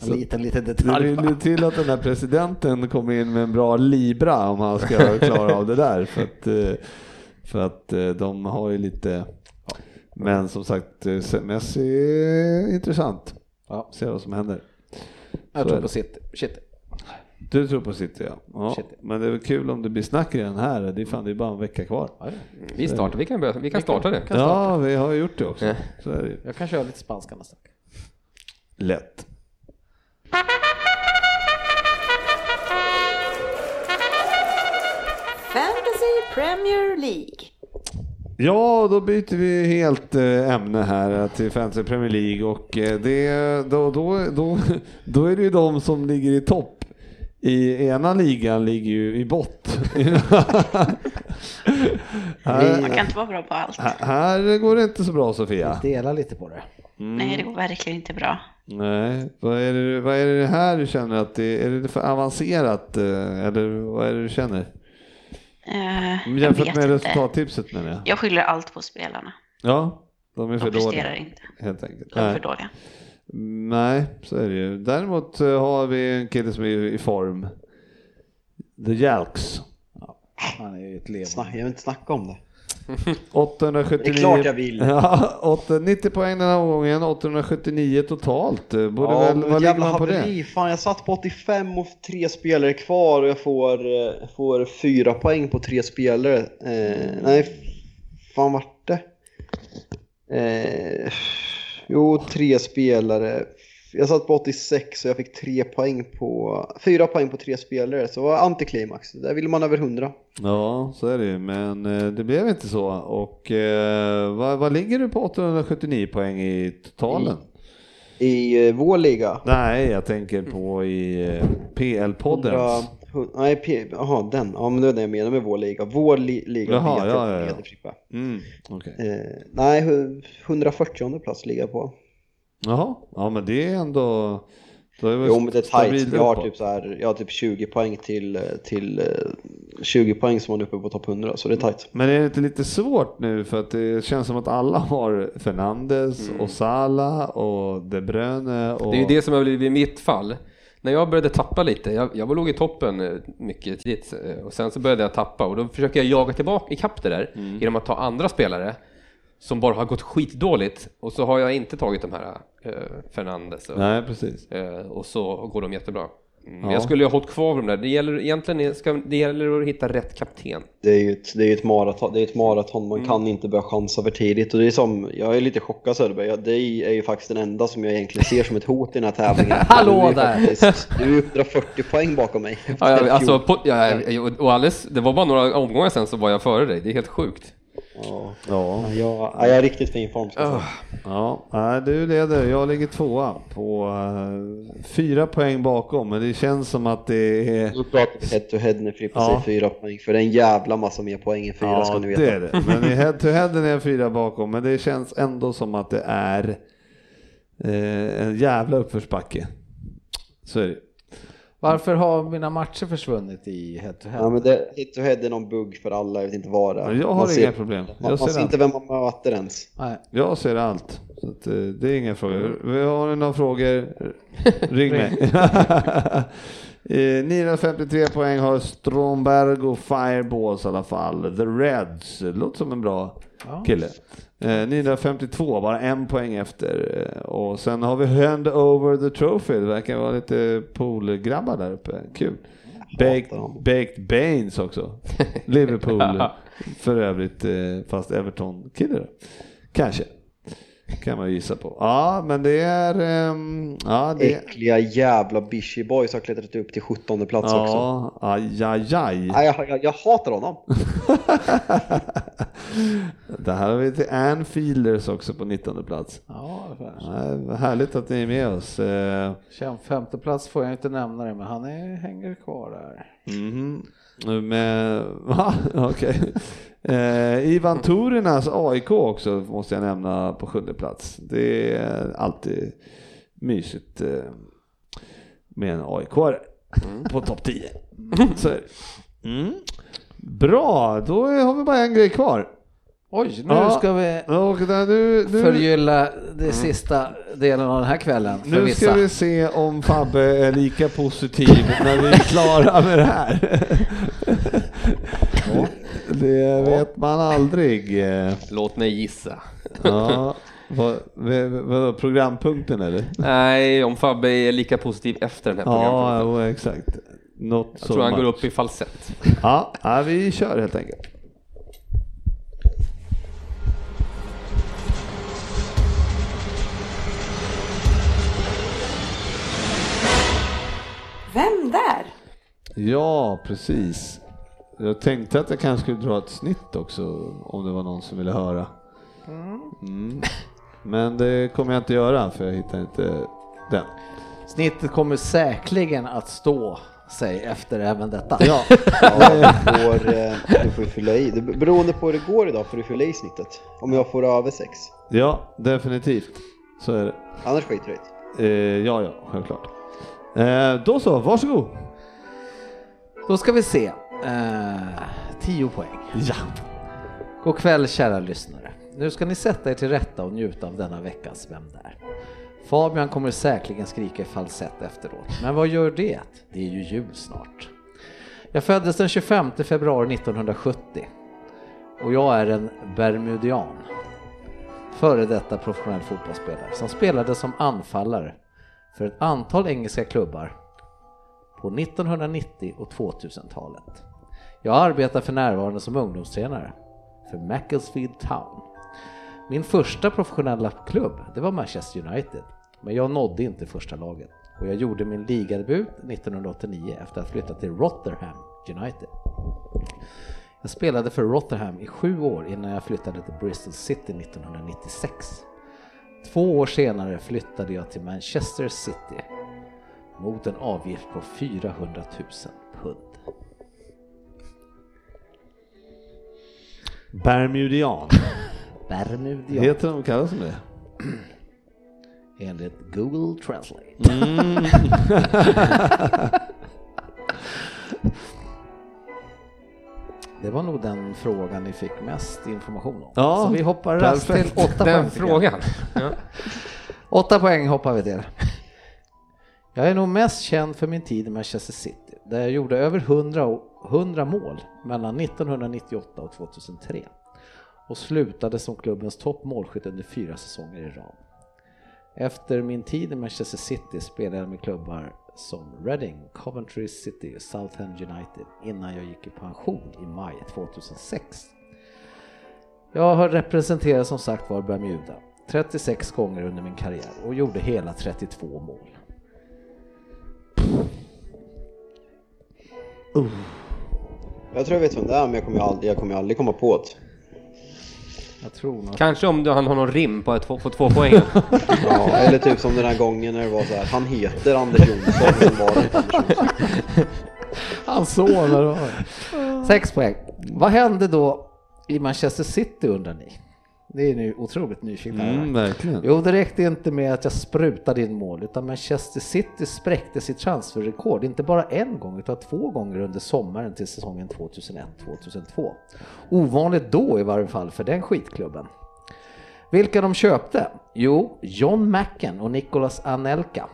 (laughs) En liten, liten det detalj. vill ju till att den här presidenten kommer in med en bra libra om han ska klara av det där. För att, eh, för att eh, de har ju lite... Men som sagt, eh, Messi är intressant. Ja, Se vad som händer. jag Så tror på det. City. Du tror på City ja. ja. City. Men det är väl kul om det blir snack redan här. Det är fan det är bara en vecka kvar. Ja. Vi startar, vi kan, börja, vi kan starta det. kan Ja, vi har gjort det också. Så är det. Jag kan köra lite spanska nästa vecka. Lätt. Fantasy Premier League. Ja, då byter vi helt eh, ämne här till Fantasy Premier League och eh, det, då, då, då, (laughs) då är det ju de som ligger i topp. I ena ligan ligger ju i bott. (laughs) här, Man kan inte vara bra på allt. här- går det inte så bra Sofia. Dela lite på det. Nej, det går verkligen inte bra. Nej, vad är, det, vad är det här du känner att det är det för avancerat eh, eller vad är det du känner? Jag Jämfört med inte. resultattipset menar jag. Jag skyller allt på spelarna. Ja, de är för De presterar dåliga inte. helt enkelt. De är Nej. för dåliga. Nej, så är det ju. Däremot eh, har vi en kille som är i form. The Jalks. Han är ju ett levande. Jag vill inte snacka om det. (laughs) 879. Det är klart jag vill. (laughs) Ja, 8, 90 poäng den här omgången, 879 totalt. Borde Ja, väl, vad ligger man på haveri. det? Fan, jag satt på 85 och tre spelare kvar och jag får, eh, får fyra poäng på tre spelare. Eh, nej, fan vart det? Eh, jo, tre spelare. Jag satt på 86 och jag fick tre poäng på, fyra poäng på tre spelare, så var antiklimax. Där ville man över 100. Ja, så är det ju, men eh, det blev inte så. Och eh, vad, vad ligger du på 879 poäng i totalen? I eh, vår liga. Nej, jag tänker på i eh, PL-podden. 100, hu- nej, P- jaha den. Ja, men det är det jag menar med vår liga. Vår li, liga Jaha, jag ja, ja, ja. Frippe. Mm, okej. Eh, nej, hu- 140 plats ligger jag på. Jaha, ja men det är ändå... Då är Jo men det är tight. Jag har typ så här, jag har typ 20 poäng till, till eh, 20 poäng som man är uppe på topp 100 så det är tight. Men är det inte lite svårt nu för att det känns som att alla har Fernandes och Salah och De Bruyne och... Det är ju det som har blivit mitt fall. När jag började tappa lite, jag, jag låg i toppen eh, mycket tidigt eh, och sen så började jag tappa och då försöker jag jaga tillbaka ikapp det där Mm. genom att ta andra spelare som bara har gått skitdåligt och så har jag inte tagit de här eh, Fernandes och, Nej, precis. eh, och så går de jättebra. Ja. Jag skulle ju ha hållit kvar dem där. Det gäller egentligen ska, det gäller att hitta rätt kapten. Det är ju ett, det är ett maraton, det är ett maraton. man Mm. kan inte börja chansa för tidigt. Och det är som, jag är lite chockad Söderberg, Jag- det är ju faktiskt den enda som jag egentligen ser som ett hot i den här tävlingen. Hallå (laughs) du är där! Faktiskt, du är 140 poäng bakom mig. Ja, jag, alltså, på, ja, och alldeles, det var bara några omgångar sen så var jag före dig. Det är helt sjukt. Ja, Ja, Ja, jag, ja, jag är riktigt fin form ska jag säga. ja. Du leder. Jag ligger tvåa på eh, fyra poäng bakom, men det känns som att det är... Nu pratar vi head to head när Frippe Ja. säger fyra poäng, för det är en jävla massa mer poäng än fyra ska ni veta. det är det. Men i head to head är jag fyra bakom, men det känns ändå som att det är eh, en jävla uppförsbacke. Så är det. Varför har mina matcher försvunnit i head to head? Ja, men det, head to head är någon bugg för alla, jag vet inte vad det är. Jag har Man ser- inga problem. Man, man ser ser allt. inte vem man möter ens. Nej. Jag ser allt. Så att, eh, det är inga frågor. Vi har några frågor, (laughs) ring mig. (laughs) Eh, 953 poäng har Stromberg och Fireballs i alla fall. The Reds, låter som en bra kille. Eh, 952, bara en poäng efter. Eh, Och sen har vi Hand Over the Trophy, det verkar vara lite poolgrabbar där uppe. Kul. Baked. Baked Baines också. (laughs) Liverpool för övrigt, eh, fast Everton-kille. Kanske. Kan man ju gissa på. Ja, men det är... ehm, ja, det... Äckliga jävla Bishy Boys har klättrat upp till 17 plats också. Ja, aj, aj, aj. Nej, jag, jag, jag hatar honom. (laughs) Det här har vi till Anfielders också på 19 plats. Ja. Ja, härligt att ni är med oss. Eh, Känd femte plats får jag inte nämna det, men han är, hänger kvar där. mhm. Men, (laughs) va? Okej. Eh, Ivan Turinas AIK också måste jag nämna på sjunde plats. Det är alltid mysigt eh, med en aik på topp 10. Så är det. Mm. Bra, då har vi bara en grej kvar. Oj, nu Ja. ska vi Och där, nu, nu, förgylla det sista delen av den här kvällen för nu vissa. ska vi se om Fabbe är lika positiv när vi är klara med det här. Det vet man aldrig. Låt mig gissa. Ja, vad, vad, programpunkten eller? Nej, om Fabbe är lika positiv efter den här Ja, programpunkten. jo, exakt. Not Jag so tror han går upp i falsett. Ja, ja, vi kör helt enkelt. Vem där? Ja, precis. Jag tänkte att jag kanske skulle dra ett snitt också om det var någon som ville höra. Mm. Men det kommer jag inte göra för jag hittar inte den. Snittet kommer säkerligen att stå sig efter även detta. Ja, (laughs) Ja, du, får, eh, du får fylla i. Det, beroende på hur det går idag får du fylla i snittet. Om jag får över 6. ja definitivt. Så är det. Annars skiter du i det. Eh, ja, ja, självklart. Eh, då så, varsågod. Då ska vi se. Eh, 10 poäng. Ja. God kväll kära lyssnare. Nu ska ni sätta er till rätta och njuta av denna veckas Vem där? Fabian kommer säkerligen skrika i falsett efteråt, men vad gör det? Det är ju jul snart. Jag föddes den 25 februari 1970. och jag är en bermudian. Före detta professionell fotbollsspelare som spelade som anfallare för ett antal engelska klubbar på 1990 och 2000-talet. Jag arbetar för närvarande som ungdomstränare för Macclesfield Town. Min första professionella klubb, det var Manchester United, men jag nådde inte första laget och jag gjorde min ligadebut 1989 efter att ha flyttat till Rotherham United. Jag spelade för Rotherham i sju år innan jag flyttade till Bristol City 1996. Två år senare flyttade jag till Manchester City mot en avgift på 400 000 pund. Bermudian. (laughs) Bermudian Heter de kallas som det? enligt Google Translate. (laughs) Det var nog den frågan ni fick mest information om. Ja, Så vi hoppar raskt till åtta poäng. Den jag. frågan. (laughs) Ja. Åtta poäng hoppar vi till. Jag är nog mest känd för min tid i Manchester City, där jag gjorde över 100, å- 100 mål mellan 1998 och 2003 och slutade som klubbens toppmålskytt under fyra säsonger i rad. Efter min tid i Manchester City spelade jag med klubbar som Reading, Coventry City och Southend United innan jag gick i pension i maj 2006. Jag har representerat som sagt var Bermuda 36 gånger under min karriär och gjorde hela 32 mål. Jag tror jag vet vem det är men jag kommer aldrig, jag kommer ju aldrig komma på det. Jag tror nog Kanske om du, han har någon rim på, ett, på två poäng. (laughs) Ja, eller typ som den här gången när det var så här, han heter Anders Jonsson men var inte Anders (laughs) Jonsson. Han såg när det var. Sex poäng. Vad hände då i Manchester City undrar ni? Det är ni otroligt nyfikna Mm, verkligen. Jo, det räckte inte med att jag sprutade in mål, utan Manchester City spräckte sitt transferrekord, inte bara en gång, utan två gånger under sommaren till säsongen 2001-2002. Ovanligt då i varje fall för den skitklubben. Vilka de köpte? Jo, John Macken och Nicolas Anelka.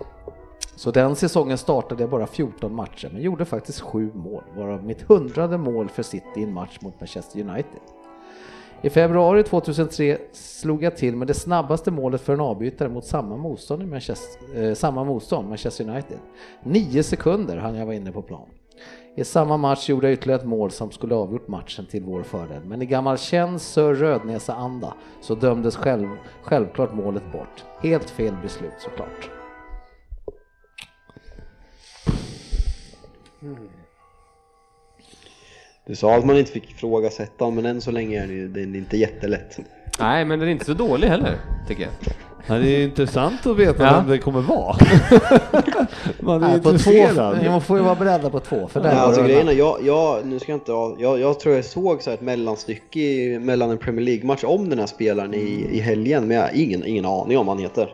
Så den säsongen startade jag bara 14 matcher, men gjorde faktiskt sju mål, varav mitt hundrade mål för City i en match mot Manchester United. I februari 2003 slog jag till med det snabbaste målet för en avbytare mot samma motstånd, i Manchester, eh, samma motstånd Manchester United. Nio sekunder hann jag vara inne på plan. I samma match gjorde jag ytterligare ett mål som skulle avgjort matchen till vår fördel, men i gammal känd Sir Rödnäsa-anda så dömdes själv, självklart målet bort. Helt fel beslut såklart. Hmm. Du sa att man inte fick ifrågasätta men än så länge är är inte jättelätt. Nej, men den är inte så dålig heller, tycker jag. Ja, det är intressant att veta Ja. vem det kommer vara. (laughs) Man är Nej, på två, intresserad. man får ju vara beredda på två. För var alltså grejen är, jag, jag, nu ska jag inte jag, jag tror jag såg så här ett mellanstycke i, mellan en Premier League-match om den här spelaren i, i helgen men jag har ingen, ingen aning om vad han heter.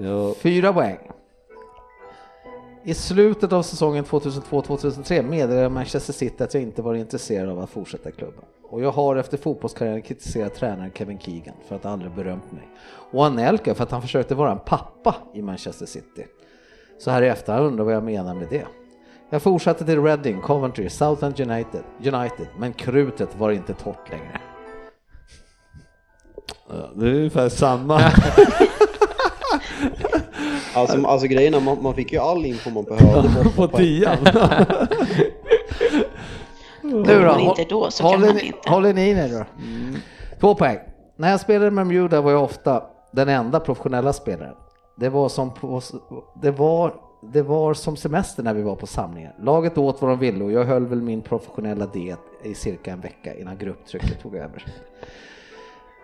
Ja, Fyra poäng. I slutet av säsongen 2002-2003 meddelade Manchester City att jag inte var intresserad av att fortsätta klubben. Och jag har efter fotbollskarriären kritiserat tränaren Kevin Keegan för att han aldrig berömt mig. Och Anelka för att han försökte vara en pappa i Manchester City. Så här i efterhand undrar vad jag menar med det. Jag fortsatte till Reading, Coventry, Southend United, United, men krutet var inte torrt längre. det är ungefär samma. (laughs) Alltså, alltså grejen är, man, man fick ju all info man behövde på tian. Nu (laughs) då? Men inte då så kan håller, man ni, inte. håller ni i nu då? Två poäng. När jag spelade med Bermuda var jag ofta den enda professionella spelaren. Det var som, på, det var, det var som semester när vi var på samlingar. Laget åt vad de ville och jag höll väl min professionella diet i cirka en vecka innan grupptrycket tog över.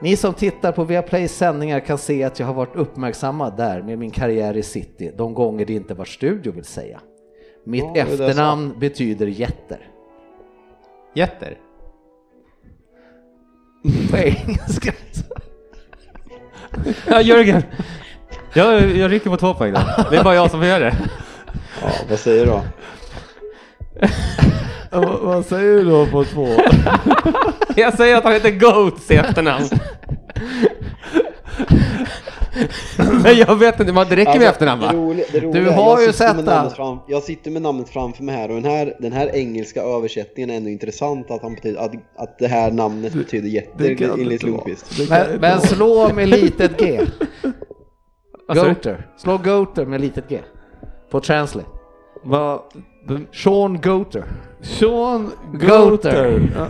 Ni som tittar på Viaplays sändningar kan se att jag har varit uppmärksammad där med min karriär i City, de gånger det inte varit studio vill säga. Mitt Ja, efternamn betyder jätter. Jätter. På engelska. (laughs) Ja, Jörgen. Jag, jag rycker på två poäng då. Det är bara jag som får göra det. Ja, vad säger du då? (laughs) Vad- vad säger du då på två? (laughs) Jag säger att han heter Goats i efternamn. Men jag vet inte, det räcker med Alltså, efternamn det va? roliga, det roliga, Du har ju sett med det. fram, Jag sitter med namnet framför mig här och den här, den här engelska översättningen är ändå intressant att, han betyder, att, att det här namnet betyder jätte Det kan enligt. Lundqvist. Det Men, men slå med litet G. Vad? Goater. Slå Goater med litet G. På Translate. Sean Goater. Sean Goater. (laughs)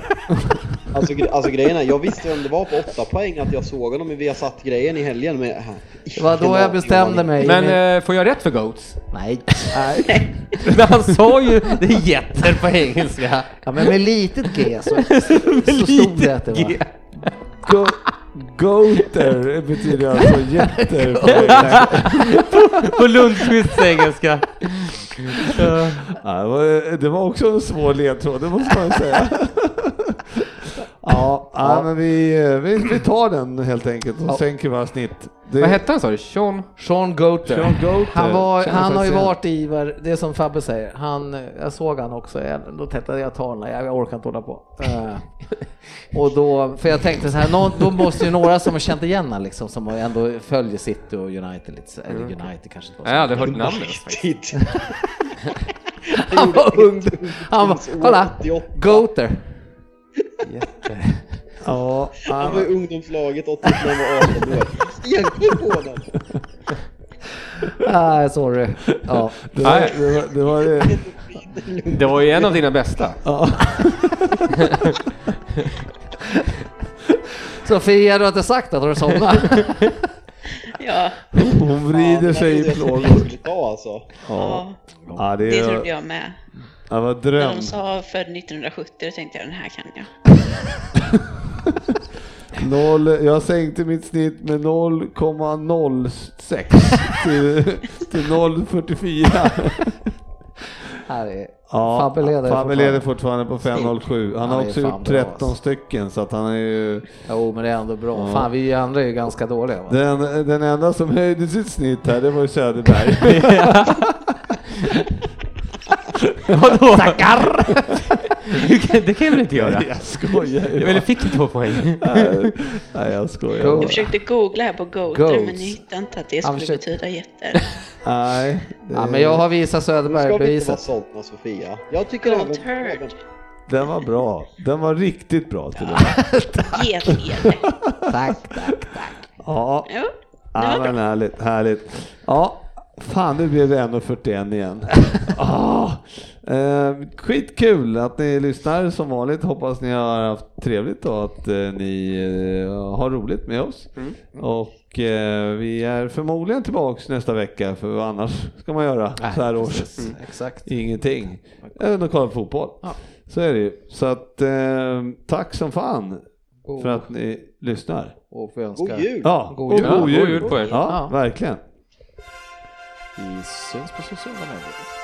Alltså, gre- alltså grejen är, jag visste om det var på 8 poäng att jag såg honom i Viasat-grejen i helgen med... Det var då jag bestämde mig. Men eh, får jag rätt för Goats? Nej. (laughs) Men han sa ju det är getter på engelska. Ja, men med litet G så, (laughs) så stod det att det var. Goater (laughs) betyder alltså jätter (laughs) på Lundqvists engelska. Ja, det, var, det var också en svår ledtråd, det måste man säga. (laughs) Ja, ja. men vi, vi, vi tar den helt enkelt och Ja. sänker våra snitt. Det, Vad hette han sa du? Sean? Sean Goater. Sean Goater. Han, var, Känner han har ju faktiskt varit i, det är som Fabbe säger, han, jag såg han också, jag- då tänkte jag den, här, jag orkar inte hålla på. Eh, och då, för jag tänkte så här, någon, då måste ju några som har känt igen han liksom, som ändå följer City och United lite, så- eller United kanske inte var. Jag har aldrig hört namnet. faktiskt. Titt. Han var ung, han var, kolla, 88. Goater. Ja, Han ja, var i ungdomslaget 88 när han var 18 år. Stenkoll på den! Ah, sorry. Ja. det, var, det, var, det var det. Det var ju en av dina bästa. Ja. Sofia, du har inte sagt att du har somnat? Ja, Hon vrider sig i Det plågor. ta alltså. Ja, ja, ja det, det är, trodde jag med. Var När dröm. de sa född 1970 då tänkte jag den här kan jag. (laughs) Noll, jag sänkte mitt snitt med 0,06 till, till 0,44. Här är Ja, Fabbe leder Fabbe fortfarande. leder fortfarande på 5,07. Han Han har är också gjort bra, 13 alltså. stycken så att han är ju Jo, men det är ändå bra. Ja. Fan, vi andra är ju ganska dåliga. Va? den, den enda som höjde sitt snitt här, det var ju Söderberg. (laughs) (laughs) Vadå? Tackar! det kan jag väl inte göra? jag skojar ju. Eller fick du två poäng? Nej, Nej, jag skojar. Go. Jag försökte googla här på goater men jag hittade inte att det skulle försökte- betyda jätter. Nej. det- Ja, men jag har visat Du ska Söderberg inte vara beviset. Sofia. Jag tycker även... Den var bra. Den var riktigt bra till och med. (laughs) Getheder. Tack, tack, tack. Ja, Jo, det ja var men bra. härligt, härligt. Ja, fan nu blev det 1.41 igen. (laughs) Ah, eh, skitkul att ni lyssnar som vanligt. Hoppas ni har haft trevligt och att eh, ni eh, har roligt med oss. Och eh, vi är förmodligen tillbaks nästa vecka för vad annars ska man göra så här års? Precis, Exakt. Ingenting. Även att kolla fotboll. Ja. Så är det ju. Så att eh, tack som fan God- för att ni lyssnar. Och får önska... God jul! Ja, God jul. Ja, god jul på er. Ja, Ja. verkligen. Vi syns på sociala medier.